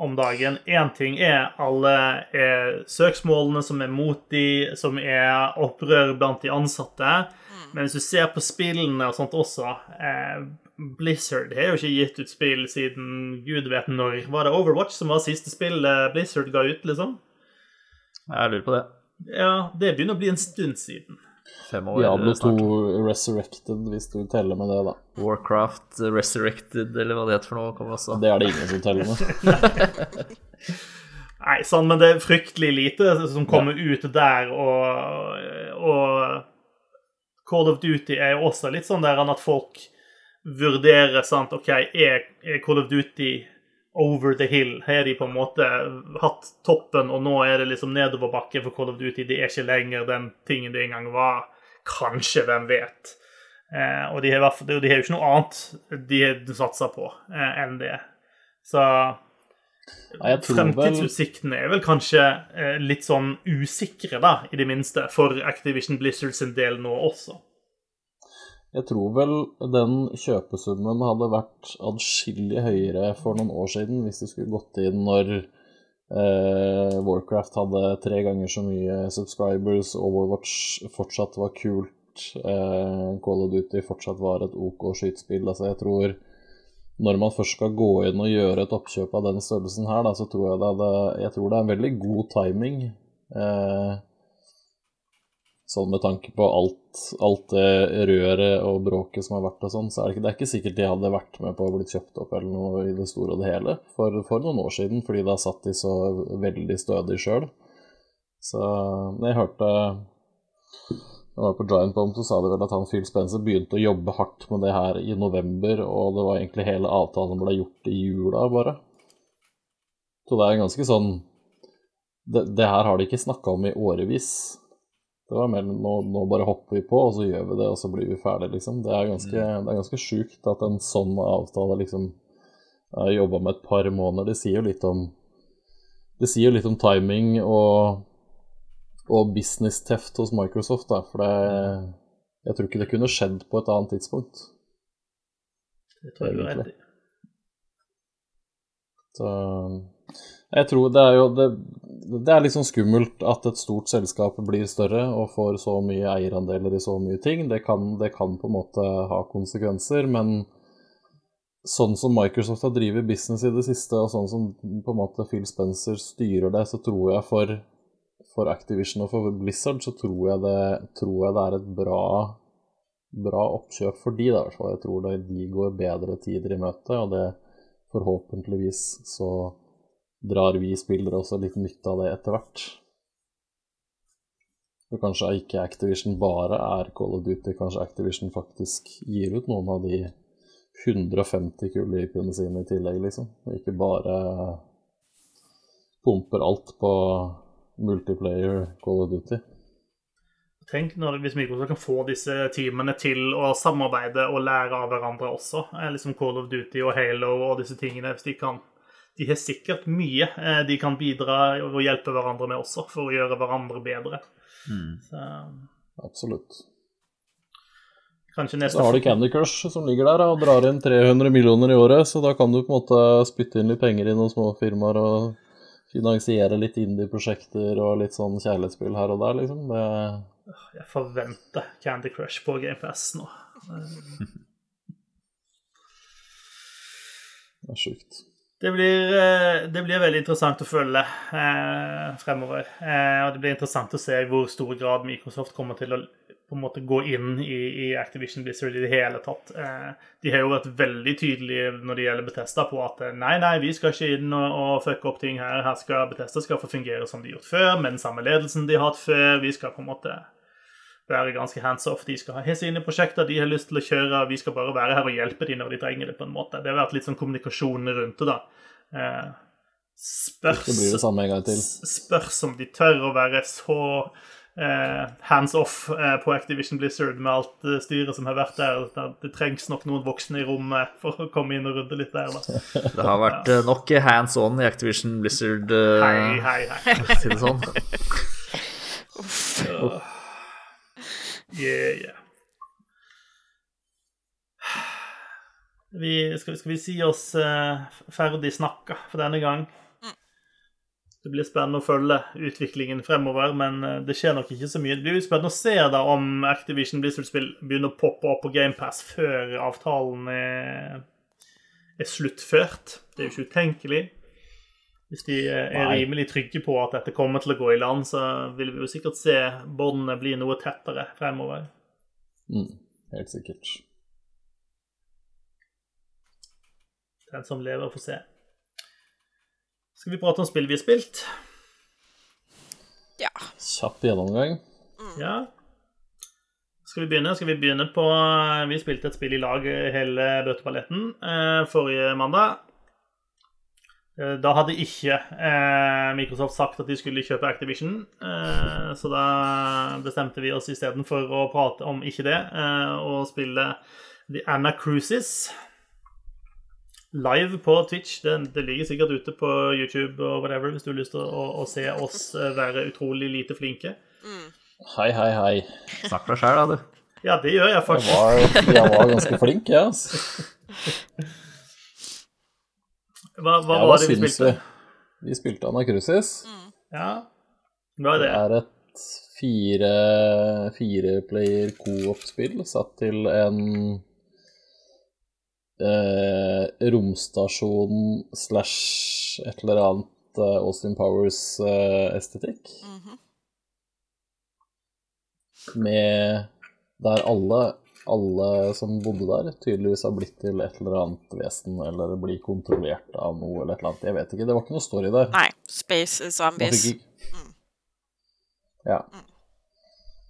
om dagen. Én ting er alle er søksmålene som er mot de, som er opprør blant de ansatte. Men hvis du ser på spillene og sånt også eh, Blizzard har jo ikke gitt ut spill siden gud vet når. Var det Overwatch som var siste spill Blizzard ga ut, liksom? Jeg lurer på det. Ja, det begynner å bli en stund siden. Fem år Diablo 2. Resurrected, hvis du teller med det, da. Warcraft Resurrected, eller hva det heter for noe, kommer også. Det er det ingen som teller med. (laughs) Nei, sånn, men det er fryktelig lite som kommer ut der, og, og Call of Duty er jo også litt sånn der at folk vurderer sant, OK, er, Call of Duty over the hill? Har de på en måte hatt toppen, og nå er det liksom nedoverbakke for Call of Duty? Det er ikke lenger den tingen det en gang var. Kanskje, hvem vet? Eh, og de har, de jo ikke noe annet de satsa på eh, enn det. Så Vel Fremtidsutsiktene er vel kanskje eh, litt sånn usikre, da, i det minste, for Activision Blizzard sin del nå også. Jeg tror vel den kjøpesummen hadde vært adskillig høyere for noen år siden hvis de skulle gått inn når eh, Warcraft hadde tre ganger så mye subscribers, Overwatch fortsatt var kult, eh, Call of Duty fortsatt var et OK skytespill. Altså, jeg tror når man først skal gå inn og gjøre et oppkjøp av den størrelsen her, da, så tror jeg det, hadde, jeg tror det er en veldig god timing. Eh, sånn med tanke på alt, alt det røret og bråket som har vært og sånn, så er det, ikke, det er ikke sikkert de hadde vært med på å blitt kjøpt opp eller noe i det store og det hele for, for noen år siden, fordi da satt de så veldig stødig sjøl. Så jeg hørte jeg var på Giant Bomb, så sa de vel at han Phil Spencer begynte å jobbe hardt med det her i november, og det var egentlig hele avtalen ble gjort i jula, bare. Så det er ganske sånn Det, det her har de ikke snakka om i årevis. Det var mer nå, nå bare hopper vi på, og så gjør vi det, og så blir vi ferdige, liksom. Det er ganske, det er ganske sjukt at en sånn avtale liksom er jobba med et par måneder. Det sier jo litt om Det sier jo litt om timing og og business teft hos Microsoft, da, for det Jeg tror ikke det kunne skjedd på et annet tidspunkt. Det tror jeg du har rett i. Så jeg tror det er jo det, det er liksom skummelt at et stort selskap blir større og får så mye eierandeler i så mye ting. Det kan, det kan på en måte ha konsekvenser, men sånn som Microsoft har drevet business i det siste, og sånn som på en måte Phil Spencer styrer det, så tror jeg for, for Activision og for Blizzard så tror jeg det, tror jeg det er et bra, bra oppkjøp for de da. Jeg tror det, de går bedre tider i møte, og det forhåpentligvis så drar vi spillere også litt nytte av det etter hvert. For kanskje ikke Activision bare er Call of Duty, kanskje Activision faktisk gir ut noen av de 150 kule IP-ene sine i tillegg, liksom. Og ikke bare pumper alt på multiplayer Call of Duty. Tenk når, hvis Microsoft kan få disse teamene til å samarbeide og lære av hverandre også. eh, Liksom Call of Duty og Halo og disse tingene. hvis De kan de har sikkert mye eh, de kan bidra og hjelpe hverandre med også, for å gjøre hverandre bedre. Så, Absolutt. kanskje neste Så har du Candy Crush som ligger der og drar inn 300 millioner i året, så da kan du på en måte spytte inn litt penger i noen små firmaer og finansiere litt indie-prosjekter og litt sånn kjærlighetsspill her og der, liksom. Det, Jeg forventer Candy Crush på GamePass nå. det er sjukt. Det blir, eh, det blir veldig interessant å følge eh, fremover. Eh, og det blir interessant å se i hvor stor grad Microsoft kommer til å på en måte gå inn i, i Activision Blizzard i det hele tatt. Eh, de har jo vært veldig tydelige når det gjelder Betesta på at eh, nei, nei, vi skal ikke inn og, og fucke opp ting her. Her skal Betesta skal få fungere som de har gjort før, med den samme ledelsen de har hatt før. Vi skal på en måte være ganske hands off. De skal ha sine prosjekter de har lyst til å kjøre. Vi skal bare være her og hjelpe dem når de trenger det. på en måte. Det har vært litt sånn kommunikasjon rundt det. da. Eh, spørs, Det det spørs om de tør å være så hands off eh, på Activision Blizzard med alt eh, styret som har vært der. Det, trengs nok noen voksne i rommet for å komme inn og rydde litt der. da. (laughs) Det har vært ja. nok hands on i Activision Blizzard, eh, Hei, hei, hei. for å si det sånn. Yeah, yeah. Vi, skal, skal vi si oss uh, ferdig snakka for denne gang? Det blir spennende å følge utviklingen fremover, men eh, det skjer nok ikke så mye. Det blir spennende å se da om Activision Blizzard-spill begynner å poppe opp på GamePass før avtalen er, er sluttført. Det er jo ikke utenkelig. Hvis de eh, er rimelig trygge på at dette kommer til å gå i land, så vil vi jo sikkert se båndene bli noe tettere fremover. Mm, helt sikkert. Den som lever, får se. Skal vi prate om spill vi har spilt? Ja. Kjapp gjennomgang. Ja. Skal vi begynne? Skal vi begynne på Vi spilte et spill i lag, hele bøteballetten, eh, forrige mandag. Eh, Da hadde ikke eh, Microsoft sagt at de skulle kjøpe Activision, eh, så da bestemte vi oss istedenfor å prate om ikke det, eh, og spille The Anna Cruises live på Twitch. Det, det ligger sikkert ute på YouTube og whatever hvis du har lyst til å, å se oss eh, være utrolig lite flinke. Hei, hei, hei. Snakk for deg sjæl, da, du. Ja, det gjør jeg Jeg faktisk. var, jeg var ganske flink, jeg, altså. Hva, hva Ja, var det vi spilte? Vi? vi spilte Anna Mm. Ja, hva er Det det? er et fire, fireplayer co-op-spill satt til en eh, romstasjonen slash et eller annet eh, Austin Powers-estetikk. Mhm. Med Der alle, alle som bodde der, tydeligvis har blitt til et eller annet vesen, eller blir kontrollert av noe eller et eller annet. Jeg vet ikke. Det var ikke noe story der. Nei. Space is zombies. ikke... Ja.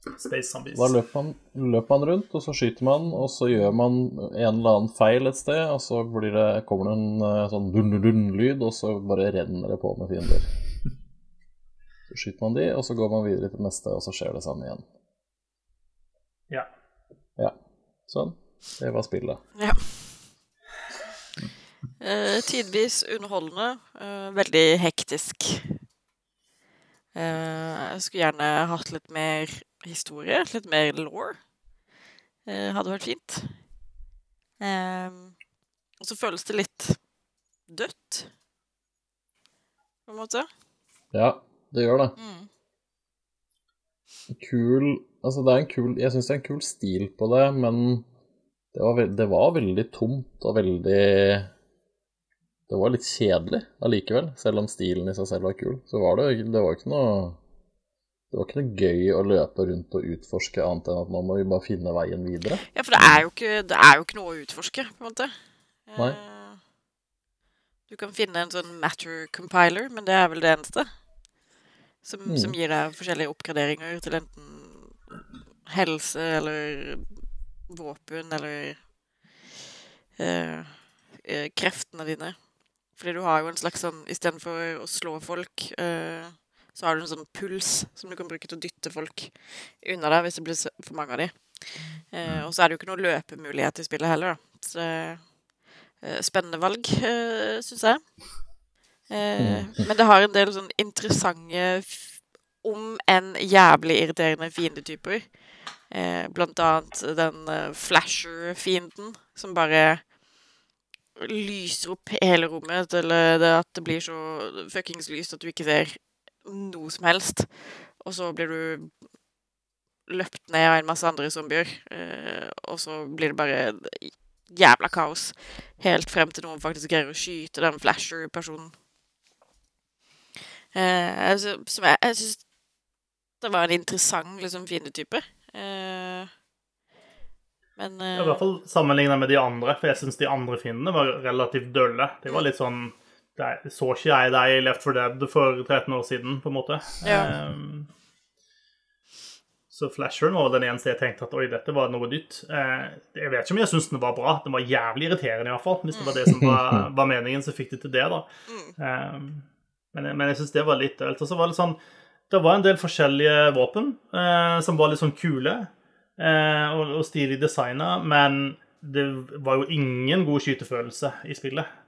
Space Zombies. Da løper man, løper man rundt, og så skyter man, og så gjør man en eller annen feil et sted, og så blir det, kommer det en eh, sånn dun-dun-lyd, og så bare renner det på med fiender. (laughs) Så skyter man de, og så går man videre til neste, og så skjer det samme igjen. Ja. Ja. Sånn. Det var spillet. Ja. Eh, tidvis underholdende, eh, veldig hektisk. Eh, jeg skulle gjerne hatt litt mer historie, litt mer law. Eh, hadde vært fint. Eh, og så føles det litt dødt, på en måte. Ja, det gjør det. Mm. Kul Altså, det er en kul Jeg syns det er en kul stil på det, men det var, det var veldig tomt og veldig Det var litt kjedelig allikevel, selv om stilen i seg selv var kul. Så var det Det var ikke noe Det var ikke noe gøy å løpe rundt og utforske, annet enn at man må jo bare finne veien videre. Ja, for det er, jo ikke, det er jo ikke noe å utforske, på en måte. Nei. Eh, Du kan finne en sånn matter compiler, men det er vel det eneste. Som, Mm. som gir deg forskjellige oppgraderinger til enten helse eller våpen eller eh, eh, kreftene dine. Fordi du har jo en slags sånn Istedenfor å slå folk, eh, så har du en sånn puls som du kan bruke til å dytte folk unna deg hvis det blir for mange av dem. Eh, og så er det jo ikke noe løpemulighet i spillet heller, da. Så eh, spennende valg, eh, syns jeg. Eh, men det har en del sånn interessante, om enn jævlig irriterende fiendetyper. Eh, blant annet den eh, flasher-fienden som bare lyser opp hele rommet til eh, det at det blir så fuckings lyst at du ikke ser noe som helst. Og så blir du løpt ned av en masse andre zombier, eh, og så blir det bare jævla kaos. Helt frem til noen faktisk greier å skyte den flasher-personen. Eh, altså, som jeg, jeg syns det var en interessant liksom, fiendetype. Eh, men eh, I hvert fall sammenlignet med de andre, for jeg syns de andre fiendene var relativt dølle. De var litt sånn det Så ikke jeg deg i Left 4 Dead for 13 år siden, på en måte. Ja. Um, så Flasheren var den eneste jeg tenkte at oi, dette var noe nytt. Eh, jeg vet ikke om jeg syns den var bra. Den var jævlig irriterende, i hvert fall. Hvis det var det som var, (laughs) var meningen, så fikk de til det, da. Ehm, men, men jeg syns det var litt dølt. Og så var det sånn Det var en del forskjellige våpen eh, som var litt sånn kule eh, og, og stilig designa, men det var jo ingen god skytefølelse i spillet.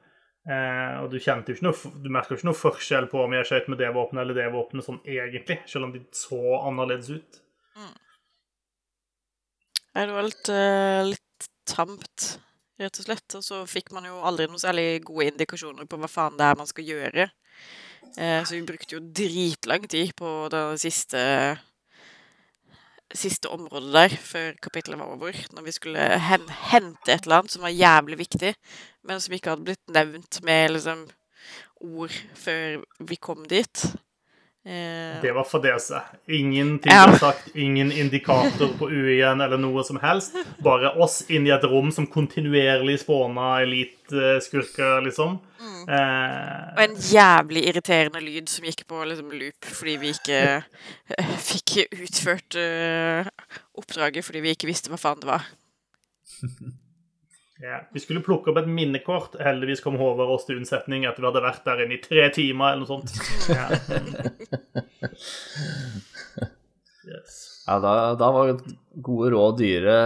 Eh, og du kjente jo ikke noe, du merka ikke noe forskjell på om jeg skøyt med det våpenet eller det våpenet sånn egentlig, selv om de så annerledes ut. Mm. det var litt, eh, litt tamt, rett og slett. Og så fikk man jo aldri noen særlig gode indikasjoner på hva faen det er man skal gjøre. Eh, så vi brukte jo dritlang tid på det siste siste området der før kapittelet var over. Når vi skulle hen hente et eller annet som var jævlig viktig, men som ikke hadde blitt nevnt med liksom ord før vi kom dit. Eh, Det var fadese. Ingenting Ja. ble sagt, ingen indikator på UI-en eller noe som helst. Bare oss inn i et rom som kontinuerlig spåna eliteskurker, liksom. og Eh, en jævlig irriterende lyd som gikk på liksom, loop fordi vi ikke eh, (laughs) fikk utført eh, oppdraget fordi vi ikke visste hva faen det var. (laughs) ja. Vi skulle plukke opp et minnekort. Heldigvis kom Håvard oss til unnsetning etter vi hadde vært der inne i tre timer, eller noe sånt. Ja. (laughs) Yes. Ja, da, da var gode råd dyre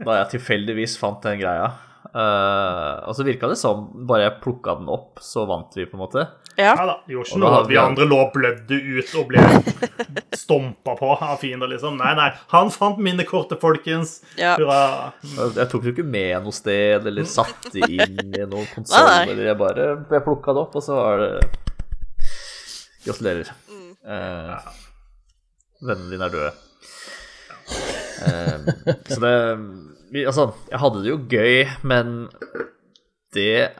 da jeg tilfeldigvis fant den greia. Uh, og så virka det som bare jeg plukka den opp, så vant vi, på en måte. Ja. Ja da. Det gjorde ikke noe hadde at vi andre lå og blødde ut og ble (laughs) stompa på av fiender, liksom. Nei, nei. Han fant minnekortet, folkens. Ja. Hurra. Jeg tok det jo ikke med noe sted, eller satte det inn i (laughs) noen konsoll, eller jeg bare jeg plukka det opp, og så var det Gratulerer. Eh, vennene dine er døde. Eh, så det Altså, jeg hadde det jo gøy, men det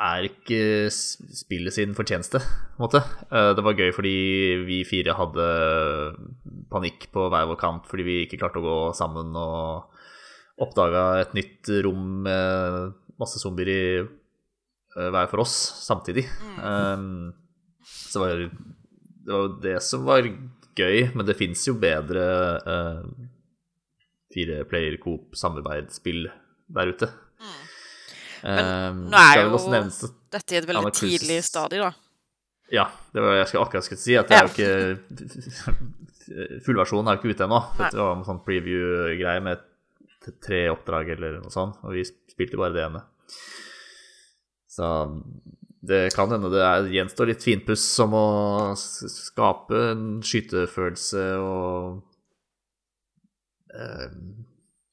er ikke spillet sin fortjeneste, på en måte. Eh, det var gøy fordi vi fire hadde panikk på hver vår kant fordi vi ikke klarte å gå sammen og oppdaga et nytt rom med masse zombier i eh, hver for oss samtidig. Mm. så var det det var det som var gøy, men det fins jo bedre uh, fire player coop samarbeidsspill der ute. Um, nå er jo- Dette i et veldig men tidlig stadium, da. Ja, det var jeg skulle akkurat skulle si, at det er jo ikke (laughs) Fullversjonen er jo ikke ute ennå. Det Dette var en sånn preview-greie med tre oppdrag eller noe sånt, og vi spilte bare det ene. Så det kan hende det er, gjenstår litt finpuss som å skape en skytefølelse og eh,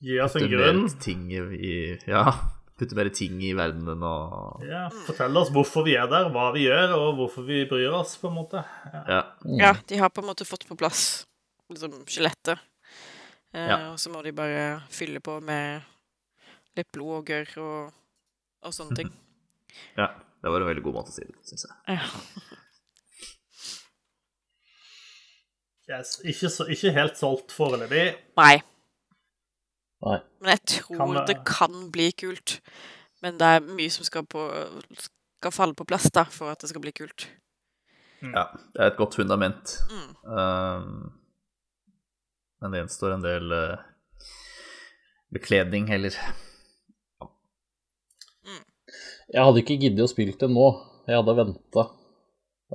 Gi oss en grunn. ting i Ja, putte mer ting i verdenen og Ja, Fortell oss hvorfor vi er der, hva vi gjør, og hvorfor vi bryr oss, på en måte. Ja. Ja. Ja, de har på en måte fått på plass liksom skjelettet. Eh, Ja. Og så må de bare fylle på med litt blod og gørr og, og sånne ting. (laughs) ja. Det var en veldig god måte å si det, syns jeg. Ja. Yes. Ikke, så, ikke helt solgt foreløpig. Nei. Nei. Men jeg tror Kan det- det kan bli kult. Men det er mye som skal, på, skal falle på plass da, for at det skal bli kult. Ja, det er et godt fundament. Um, men det gjenstår en del uh, bekledning, heller. Jeg hadde ikke giddet å spille det nå. Jeg hadde venta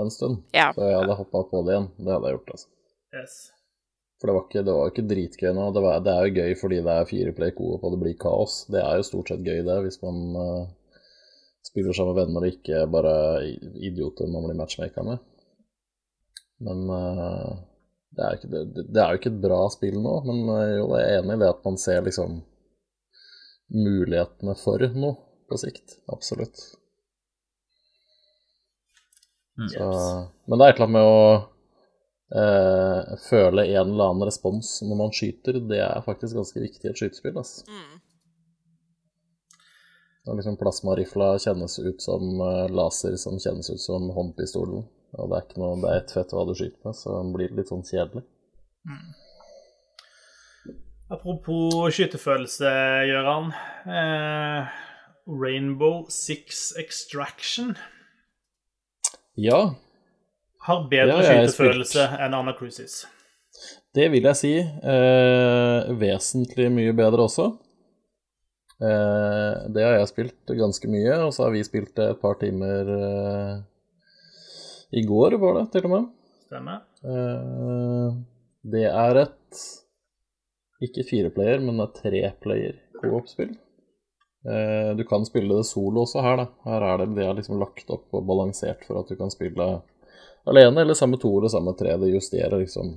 en stund. Ja. Så jeg hadde hoppa på det igjen. Det hadde jeg gjort, altså. Yes. For det var ikke, det var ikke dritgøy nå. Det, var, det er jo gøy fordi det er fire play co-op og det blir kaos. Det er jo stort sett gøy, det, hvis man uh, spiller sammen med venner og ikke bare idioter man blir matchmaker med. Men uh, det, er ikke, det, det er jo ikke et bra spill nå. Men uh, jo, jeg er enig i det at man ser liksom mulighetene for noe på sikt. Absolutt. Så, men det er et eller annet med å eh, føle en eller annen respons når man skyter. Det er faktisk ganske viktig i et skytespill. Altså. Mm. Og liksom Plasmarifla kjennes ut som eh, laser som kjennes ut som håndpistolen. Og det er ikke noe, det er ett fett hva du skyter med, så den blir litt sånn kjedelig. Apropos skytefølelse, Gøran. Eh, Rainbow Six Extraction Ja, har bedre ja, skytefølelse enn Anna Cruises. det vil jeg si. Eh, vesentlig mye bedre også. Eh, det har jeg spilt ganske mye, og så har vi spilt det et par timer eh, i går, var det til og med. Stemmer? Eh, det er et ikke fireplayer, men et treplayer co-op-spill. Eh, du kan spille det solo også her, da. Her er det, det er liksom lagt opp og balansert for at du kan spille alene eller sammen med to eller sammen med tre. Det justerer liksom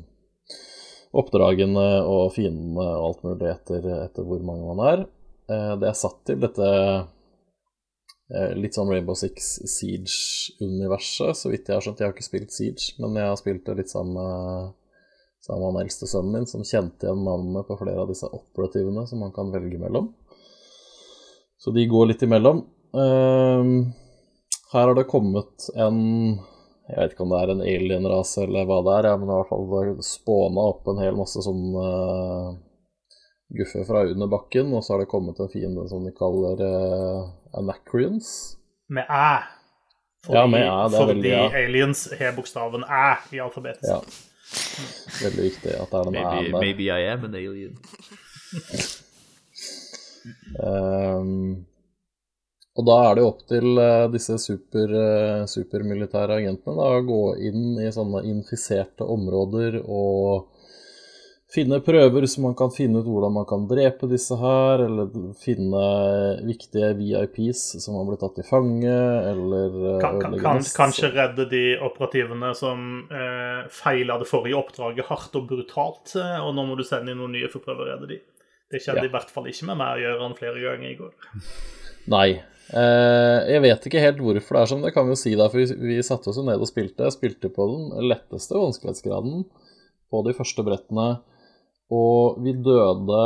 oppdragene og fiendene og alt mulig etter, etter hvor mange man er. Eh, det er satt til dette eh, litt sånn Rainbow Six Siege-universet, så vidt jeg har skjønt. Jeg har ikke spilt Siege, men jeg har spilt det litt sammen med sammen med han eldste sønnen min, som kjente igjen navnene på flere av disse operativene som man kan velge mellom. Så de går litt imellom. Ehm, her har det kommet en Jeg vet ikke om det er en alien-rase eller hva det er, ja, men det har i hvert fall spåna opp en hel masse sånn uh, guffe fra under bakken, og så har det kommet en fiende som de kaller uh, anacrians. Med æ. Fordi, Ja, med æ, det er fordi veldig, ja. aliens har bokstaven æ i alfabetet. Ja. Veldig viktig at det er den æ med der. maybe I am an alien. (laughs) Ehm, og da er det jo opp til eh, disse super, eh, supermilitære agentene da, å gå inn i sånne infiserte områder og finne prøver så man kan finne ut hvordan man kan drepe disse her, eller finne viktige VIPs som har blitt tatt til fange, eller eh, Kan, kan, kan, kanskje redde de operativene som eh, feila det forrige oppdraget hardt og brutalt, og nå må du sende inn noen nye for å prøve å redde de. Det skjedde Ja. i hvert fall ikke med meg å gjøre han flere ganger i går. Nei. Eh, jeg vet ikke helt hvorfor det er sånn, det kan vi jo si da, for vi, vi satte oss jo ned og spilte. Jeg spilte på den letteste vanskelighetsgraden på de første brettene, og vi døde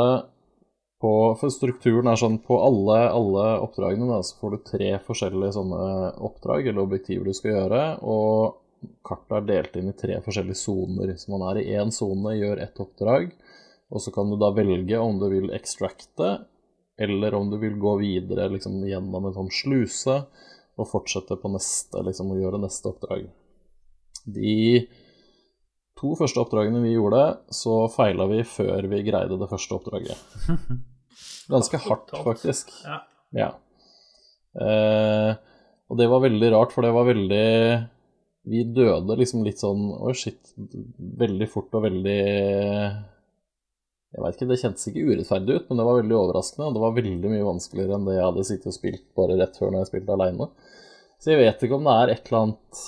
på For strukturen er sånn på alle, alle oppdragene da, så får du tre forskjellige sånne oppdrag eller objektiver du skal gjøre, og kartet er delt inn i tre forskjellige soner. Så man er i én sone, gjør ett oppdrag, og så kan du da velge om du vil extracte, eller om du vil gå videre liksom, gjennom en sånn sluse og fortsette på neste, liksom, å gjøre neste oppdrag. De to første oppdragene vi gjorde, så feila vi før vi greide det første oppdraget. (laughs) Ganske hardt, faktisk. Ja. Ja. Eh, og det var veldig rart, for det var veldig Vi døde liksom litt sånn Oi, shit. Veldig fort og veldig Jeg vet ikke, det kjentes ikke urettferdig ut, men det var veldig overraskende. Og det var veldig mye vanskeligere enn det jeg hadde sittet og spilt bare rett før når jeg spilte aleine. Så jeg vet ikke om det er et eller annet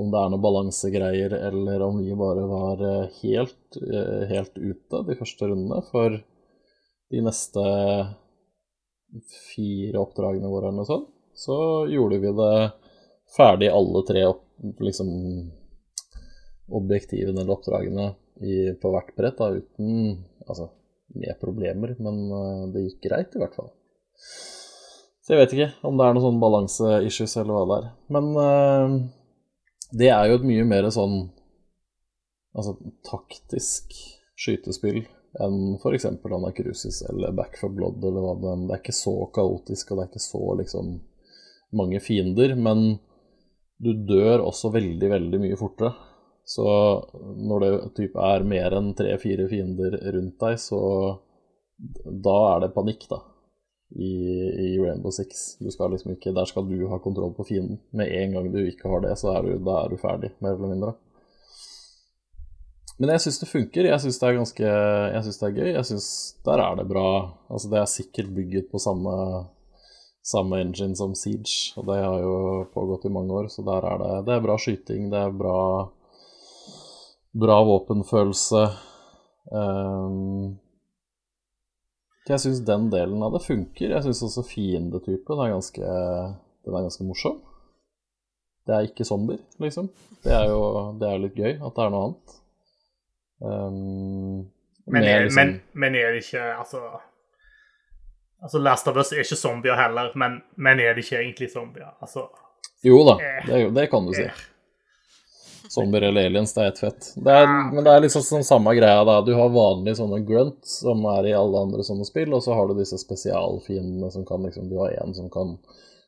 Om det er noen balansegreier, eller om vi bare var eh, helt, eh, helt ute de første rundene. For de neste fire oppdragene våre eller noe sånt, så gjorde vi det ferdig alle tre opp, liksom objektivene eller oppdragene i, på hvert brett, da, uten Altså med problemer, men eh, det gikk greit, i hvert fall. Så jeg vet ikke om det er noen sånn balanseissues eller hva det er. Men eh, det er jo et mye mer sånn altså taktisk skytespill enn f.eks. Anacrusis eller Back for Blood eller hva det er. Det er ikke så kaotisk, og det er ikke så liksom mange fiender, men du dør også veldig, veldig mye fortere. Så når det typ er mer enn tre-fire fiender rundt deg, så da er det panikk, da. I, i Rainbow Six. Du skal liksom ikke, der skal du ha kontroll på fienden. Med en gang du ikke har det, så er du, da er du ferdig, mer eller mindre. Men jeg syns det funker. Jeg syns det er ganske Jeg synes det er gøy. Jeg syns der er det bra. Altså, det er sikkert bygget på samme, samme engine som Siege, og det har jo pågått i mange år, så der er det Det er bra skyting, det er bra Bra våpenfølelse. Um, jeg syns den delen av det funker. Jeg syns også fiendetypen er ganske Den er ganske morsom. Det er ikke zombier, liksom. Det er jo det er litt gøy at det er noe annet. Um, men, er, liksom... men, men, er det ikke Altså Altså Last of Us er ikke zombier heller, men, men er det ikke egentlig zombier? Altså Jo da, eh, det, det kan du si. Eh, Zombier eller aliens, det er ett fett. Det er, men det er liksom sånn samme greia, da. Du har vanlige sånne grunt som er i alle andre sånne spill, og så har du disse spesialfiendene som kan liksom Du har en som kan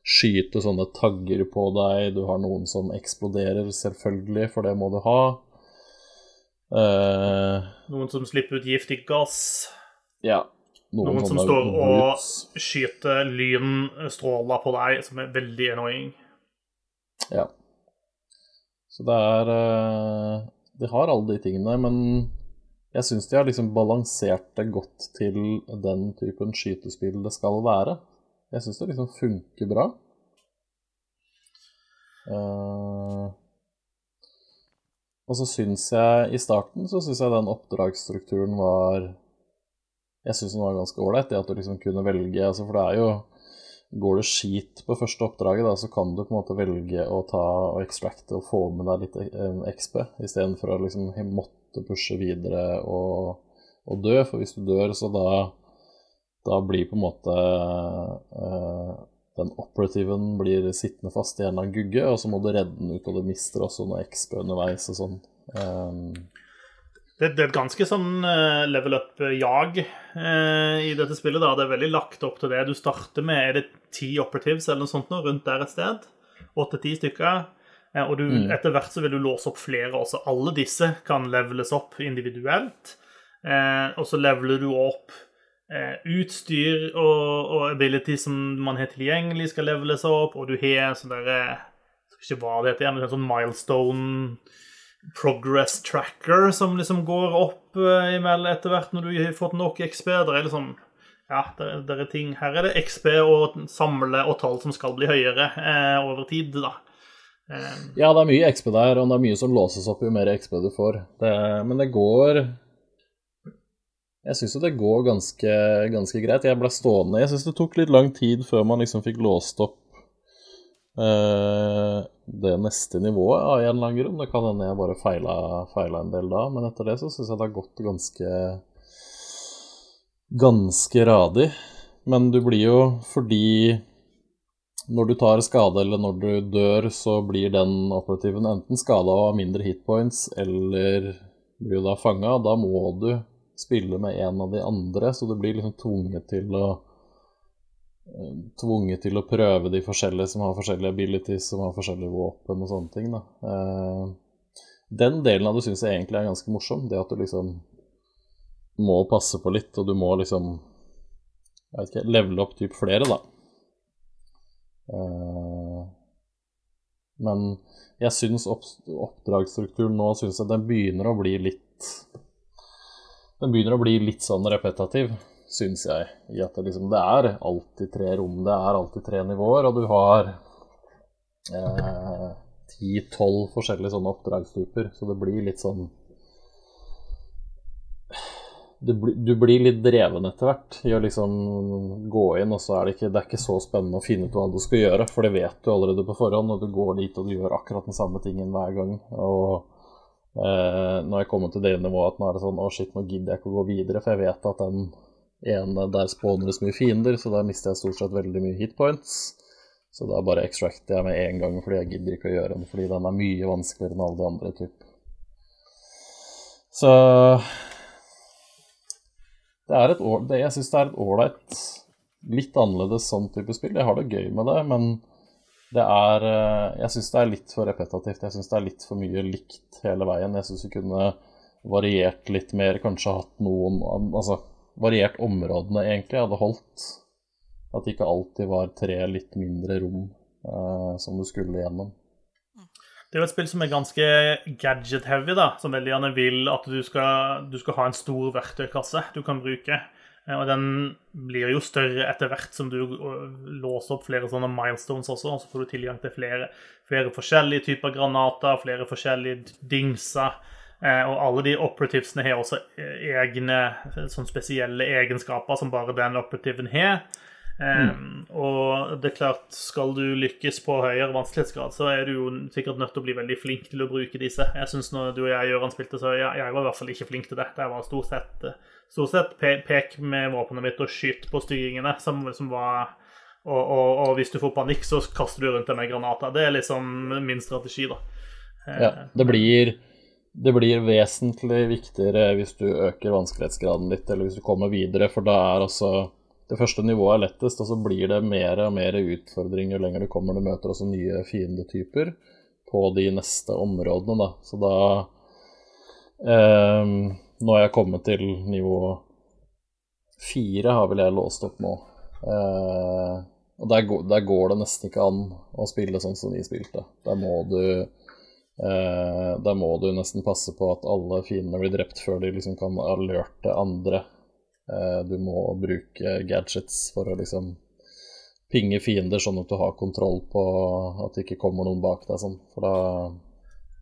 skyte sånne tagger på deg, du har noen som eksploderer, selvfølgelig, for det må du ha. Uh, noen som slipper ut giftig gass. Ja. Noen, noen som står og skyter lynstråler på deg, som er veldig annoying. Ja. Så det er eh, De har alle de tingene, men jeg syns de har liksom balansert det godt til den typen skytespill det skal være. Jeg syns det liksom funker bra. Uh, og så syns jeg i starten så syns jeg den oppdragsstrukturen var Jeg syns den var ganske ålreit, det at du liksom kunne velge altså For det er jo Går det skit på første oppdraget, da, så kan du på en måte velge å ta og extracte og få med deg litt eh, XP, istedenfor å liksom måtte pushe videre og, og, dø. For hvis du dør, så da, da blir på en måte uh, den operativen blir sittende fast i en annen gugge, og så må du redde den ut, og du mister også noe XP underveis og sånn. Um, det, det, er et ganske sånn uh, level up-jag eh, i dette spillet. da. Det er veldig lagt opp til det. Du starter med er det ti operatives eller noe sånt nå, rundt der et sted. Åtte-ti stykker. Eh, og du, mm. etter hvert så vil du låse opp flere også. Alle disse kan leveles opp individuelt. og så leveler du opp utstyr og, og ability som man har tilgjengelig, skal leveles opp. Og du har sånn derre Skal ikke hva det heter, men sånn milestone progress tracker som liksom går opp uh, etter hvert når du har fått nok XP. Det er liksom Ja, det er ting Her er det XP og samle og tall som skal bli høyere eh, over tid, da. Eh. ja, det er mye XP der, og det er mye som låses opp jo mer XP du får. Det, men det går Jeg syns jo det går ganske, ganske greit. Jeg ble stående Jeg syns det tok litt lang tid før man liksom fikk låst opp det neste nivået av en eller annen grunn. Det kan hende jeg bare feila, en del da, men etter det så syns jeg det har gått ganske ganske radig. Men du blir jo fordi når du tar skade eller når du dør, så blir den operativen enten skada og har mindre hitpoints, eller blir jo da fanga. Da må du spille med en av de andre, så du blir liksom tvunget til å tvunget til å prøve de forskjellige som har forskjellige abilities, som har forskjellige våpen og sånne ting. Da. Eh, den delen av det syns jeg egentlig er ganske morsom. Det at du liksom må passe på litt, og du må liksom jeg vet ikke, levele opp typ flere, da. Eh, men jeg syns oppdragsstrukturen nå synes jeg den begynner å bli litt Den begynner å bli litt sånn repetativ syns jeg. I at det, liksom, det er alltid tre rom, det er alltid tre nivåer, og du har ti-tolv eh, forskjellige sånne oppdragstyper, så det blir litt sånn du, du blir litt dreven etter hvert i å liksom gå inn, og så er det ikke, det er ikke så spennende å finne ut hva du skal gjøre, for det vet du allerede på forhånd, og du går dit og du gjør akkurat den samme tingen hver gang. Og eh, når jeg kommer til det nivået at nå er det sånn Å, shit, nå gidder jeg ikke å gå videre, for jeg vet at den en der spåner det så mye fiender, så der mister jeg stort sett veldig mye hitpoints. Så da bare extracter jeg med en gang, fordi jeg gidder ikke å gjøre den, fordi den er mye vanskeligere enn alle de andre. Typ. Så det er et, det, Jeg syns det er et ålreit, litt annerledes sånn type spill. Jeg har det gøy med det, men Det er eh, Jeg syns det er litt for repetitivt. Jeg syns det er litt for mye likt hele veien. Jeg syns vi kunne variert litt mer, kanskje hatt noen Altså variert områdene, egentlig, hadde holdt. At det ikke alltid var tre litt mindre rom eh, som du skulle gjennom. Det er jo et spill som er ganske gadget-heavy, da, som veldig gjerne vil at du skal, du skal ha en stor verktøykasse du kan bruke. Eh, Og den blir jo større etter hvert som du øh, låser opp flere sånne milestones også. Og så får du tilgang til flere, flere forskjellige typer granater, flere forskjellige dingser. Eh, Og alle de operativesene har også eh, egne sånn spesielle egenskaper som bare den operativen har. Um, og det er klart, skal du lykkes på høyere vanskelighetsgrad, så er du jo sikkert nødt til å bli veldig flink til å bruke disse. Jeg synes når du og jeg Jørgen spilte, så jeg, jeg var i hvert fall ikke flink til dette. Jeg var stort sett, stort sett pe pek med våpenet mitt og skyt på styringene, som, som var og, og, og, hvis du får panikk, så kaster du rundt deg med granater. Det er liksom min strategi, da. Ja, det blir, det blir vesentlig viktigere hvis du øker vanskelighetsgraden litt, eller hvis du kommer videre, for da er altså det første nivået er lettest, og så blir det mer og mer utfordringer jo lenger du kommer. Du møter også nye fiendetyper på de neste områdene, da. Så da eh, Nå har jeg kommet til nivå fire, har vel jeg låst opp nå. Eh, og der, der, går det nesten ikke an å spille sånn som vi spilte. Der må du eh, Der må du nesten passe på at alle fiendene blir drept før de liksom kan alerte andre. Du må bruke gadgets for å liksom pinge fiender, sånn at du har kontroll på at det ikke kommer noen bak deg. Sånn. For da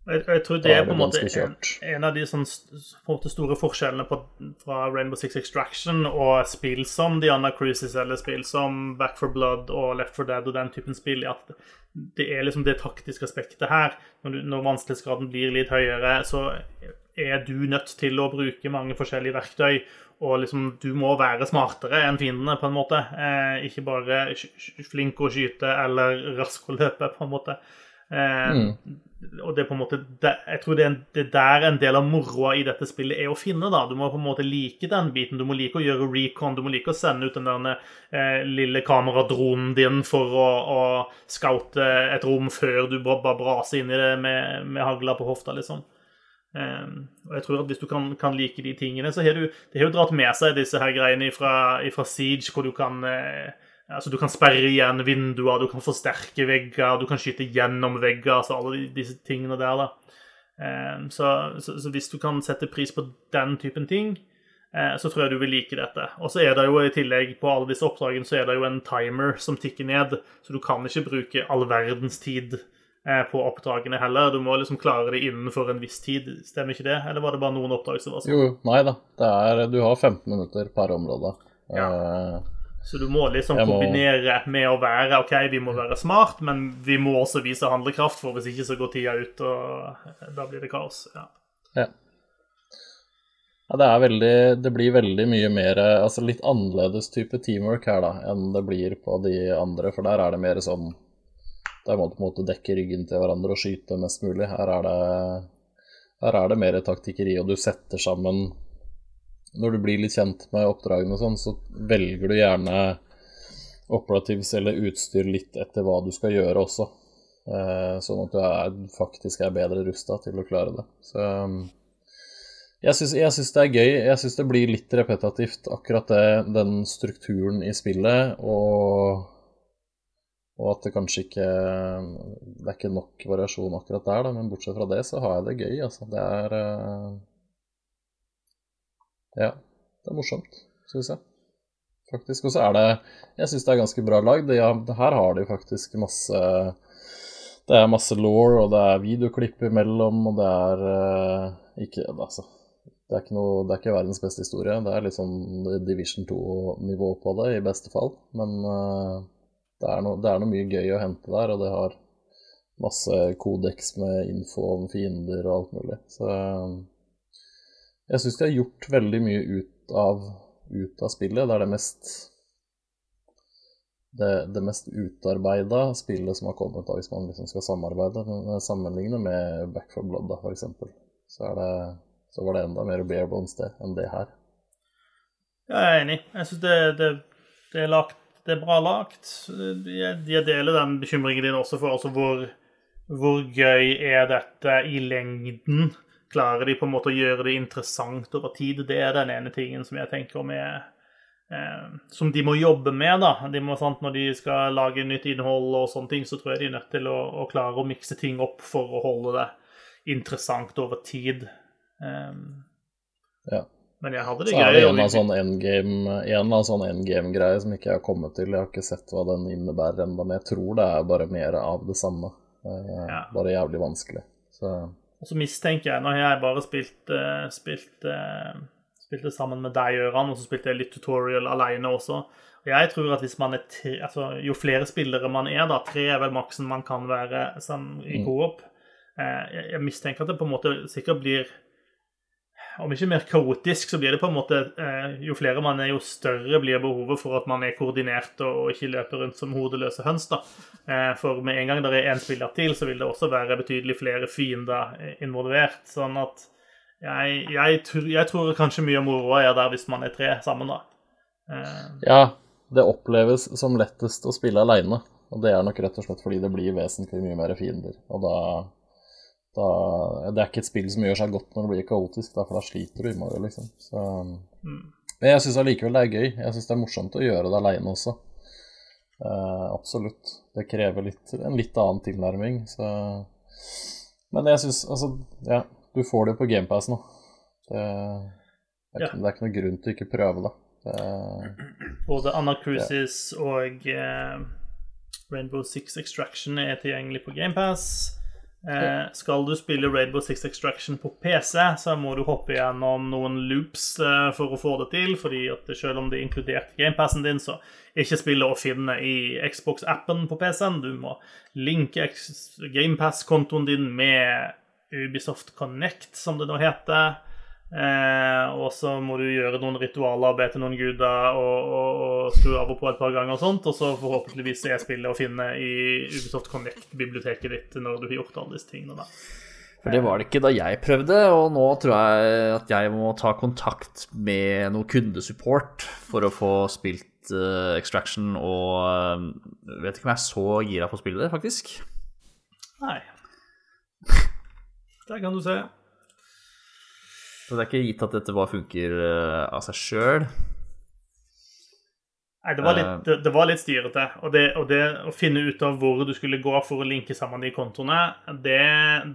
jeg, jeg, tror det er på en måte en, en, av de sånn, store forskjellene på, fra Rainbow Six Extraction og spill som Diana Cruises eller spill som Back for Blood og Left for Dead og den typen spill, at det er liksom det taktiske aspektet her. Når, du, når vanskelighetsgraden blir litt høyere, så er du nødt til å bruke mange forskjellige verktøy. Og liksom, du må være smartere enn fiendene, på en måte. Eh, ikke bare flink å skyte eller rask å løpe, på en måte. Eh, mm. Og det er på en måte Jeg tror det er, det der en del av moroa i dette spillet er å finne. da Du må på en måte like den biten. Du må like å gjøre recon. Du må like å sende ut den der eh, lille kameradronen din for å, å scoute et rom før du bare braser inn i det med, med hagla på hofta, liksom. Um, og jeg tror at Hvis du kan, kan like de tingene, så har du det har jo dratt med seg disse her greiene fra, Siege, hvor du kan eh, altså du kan sperre igjen vinduer, du kan forsterke vegger, du kan skyte gjennom vegger. altså Alle disse tingene der. da. Um, så, så, så, hvis du kan sette pris på den typen ting, eh, så tror jeg du vil like dette. Og så er det jo i tillegg på alle disse oppdragene så er det jo en timer som tikker ned, så du kan ikke bruke all verdens tid Eh, på oppdragene heller. Du må liksom klare det innenfor en viss tid, stemmer ikke det? Eller var det bare noen oppdrag som var sånn? Jo, nei da. Er, du har 15 minutter per område. Ja. Uh, så du må liksom kombinere med å være OK, vi må være smart, men vi må også vise handlekraft, for hvis ikke så går tida ut, og da blir det kaos. Ja. ja. ja det, veldig, det blir veldig mye mer Altså litt annerledes type teamwork her, da, enn det blir på de andre, for der er det mer sånn der må du på en måte dekke ryggen til hverandre og skyte mest mulig. Her er det, her er det mer taktikkeri, og du setter sammen Når du blir litt kjent med oppdragene og sånn, så velger du gjerne operativs eller utstyr litt etter hva du skal gjøre også. Eh, sånn at du er, faktisk er bedre rusta til å klare det. Så jeg syns det er gøy. Jeg syns det blir litt repetitivt, akkurat det, den strukturen i spillet. Og og at det kanskje ikke Det er ikke nok variasjon akkurat der, da, men bortsett fra det, så har jeg det gøy, altså. Det er uh, Ja, det er morsomt, syns jeg. Faktisk. Og så er det Jeg syns det er ganske bra lagd. Ja, her har de faktisk masse Det er masse law, og det er videoklipp imellom, og det er uh, ikke Altså. Det er, ikke noe, det er ikke verdens beste historie. Det er litt sånn Division 2-nivå på det, i beste fall. Men uh, det er, noe, det er, noe, mye gøy å hente der, og det har masse kodeks med info om fiender og alt mulig. Så jeg syns de har gjort veldig mye ut av, ut av spillet. Det er det mest det, det mest utarbeida spillet som har kommet, da, hvis man liksom skal samarbeide, sammenligne med Back for Blood, da, f.eks. Så, det, så var det enda mer bare bones det enn det her. Jeg er enig. Jeg syns det, det, det, er Det er bra lagt. Jeg, jeg deler den bekymringen din også for altså hvor, hvor gøy er dette i lengden. Klarer de på en måte å gjøre det interessant over tid? Det er den ene tingen som jeg tenker med eh, Som de må jobbe med, da. De må, sant, når de skal lage nytt innhold og sånne ting, så tror jeg de er nødt til å, å klare å mikse ting opp for å holde det interessant over tid. Um, Ja. Men jeg hadde det Så er det en av sånn endgame En sånn endgame-greier som ikke jeg har kommet til. Jeg har ikke sett hva den innebærer ennå, men jeg tror det er bare mer av det samme. Eh, Ja. Bare jævlig vanskelig. Så Og så mistenker jeg, nå har jeg bare spilt, eh, spilt, eh, spilt det sammen med deg, Gøran, og så spilte jeg litt tutorial alene også. Og jeg tror at hvis man er tre, altså Jo flere spillere man er, da, tre er vel maksen man kan være sånn, i co-op. eh, jeg, jeg mistenker at det på en måte sikkert blir om ikke mer kaotisk, så blir det på en måte eh, Jo flere man er, jo større blir behovet for at man er koordinert og, ikke løper rundt som hodeløse høns. da. Eh, for med en gang det er én spiller til, så vil det også være betydelig flere fiender eh, involvert. Sånn at jeg, jeg, jeg tror kanskje mye av moroa er der hvis man er tre sammen, da. Ja, det oppleves som lettest å spille aleine. Og det er nok rett og slett fordi det blir vesentlig mye mer fiender. Og da, da Det er ikke et spill som gjør seg godt når det blir kaotisk, da, for da sliter du innmari, liksom. Så mm. Men jeg syns allikevel det er gøy. Jeg syns det er morsomt å gjøre det aleine også. Uh, absolutt. Det krever litt, en litt annen tilnærming, så Men jeg syns altså Ja, du får det jo på GamePass nå. Det, det, er ikke, det er ikke noen grunn til å ikke prøve det. det Både Anna Cruises og uh, Rainbow Six Extraction er tilgjengelig på GamePass. Eh, skal du spille Rainbow Six Extraction på PC, så må du hoppe gjennom noen loops eh, for å få det til. fordi at selv om det er inkludert GamePassen din, så ikke spillet å finne i Xbox-appen på PC-en. Du må linke GamePass-kontoen din med Ubisoft Connect, som det nå heter. Eh, og så må du gjøre noen ritualer, be til noen guder og, og, og skru av og på et par ganger og sånt. Og så forhåpentligvis er spillet å finne i Ubisoft Connect-biblioteket ditt når du har gjort alle disse tingene. da. For det var det ikke da jeg prøvde, og nå tror jeg at jeg må ta kontakt med noe kundesupport for å få spilt uh, Extraction, og uh, vet ikke om jeg er så gira på å spille det, faktisk. Nei. (laughs) Der kan du se. Så det er ikke gitt at dette bare funker eh, av seg sjøl. Nei, det var litt, det, det var litt styrete. Og det, og det å finne ut av hvor du skulle gå for å linke sammen de kontoene, det,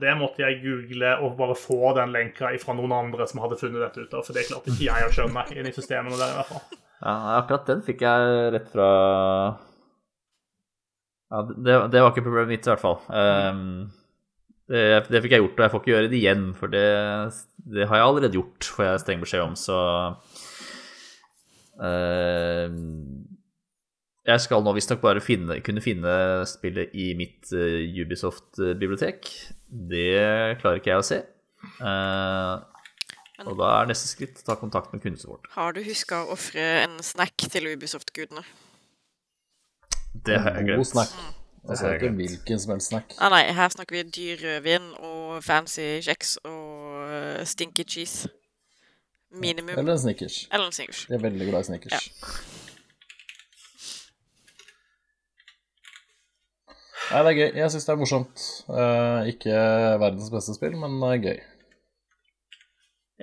det måtte jeg google og bare få den lenka fra noen andre som hadde funnet dette ut av. For det klarte ikke jeg å skjønne i systemene der, i hvert fall. Ja, akkurat den fikk jeg rett fra Ja, det, det var ikke problemet mitt, i hvert fall. Um, det, det fikk jeg gjort, og jeg får ikke gjøre det igjen, for det, det har jeg allerede gjort, får jeg streng beskjed om, så uh, Jeg skal nå visstnok bare finne, kunne finne spillet i mitt uh, Ubisoft-bibliotek. Det klarer ikke jeg å se. Uh, og da er neste skritt ta kontakt med kundesupport. Har du huska å ofre en snack til Ubisoft-gudene? Det har jeg God glemt. snack. Det Altså ikke hvilken som helst snack. Ah, nei, her snakker vi dyr rødvin og fancy kjeks og eh, stinky cheese. Minimum. Eller en Snickers. Eller en Snickers. Jeg er veldig glad i Snickers. Nei, det er gøy. Jeg syns det er morsomt. Eh, ikke verdens beste spill, men det er gøy.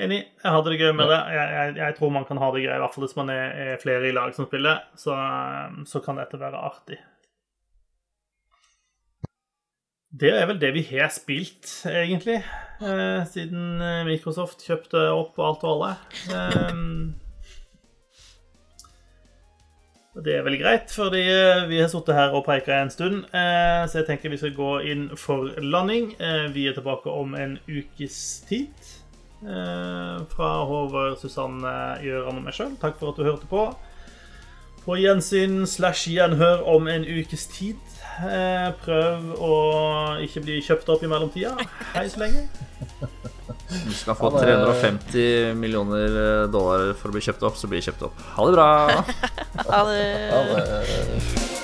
Enig. Jeg hadde det gøy med det. Jeg, jeg, jeg tror man kan ha det gøy, i hvert fall hvis man er, er flere i lag som spiller. Så, så kan dette være artig. Det er vel det vi har spilt, egentlig, eh, siden eh, Microsoft kjøpte opp alt og alle. Eh, det er vel greit, fordi eh, vi har sittet her og preika en stund. Eh, så jeg tenker vi skal gå inn for landing. Eh, vi er tilbake om en ukes tid. Fra Håvard, Susanne, Gjøran og meg sjøl. Takk for at du hørte på. På gjensyn slash gjenhør om en ukes tid. Eh, prøv å ikke bli kjøpt opp i mellomtida. Hei så lenge. Du skal få 350 millioner dollar for å bli kjøpt opp, så blir kjøpt opp. Ha det bra! (laughs) Ha det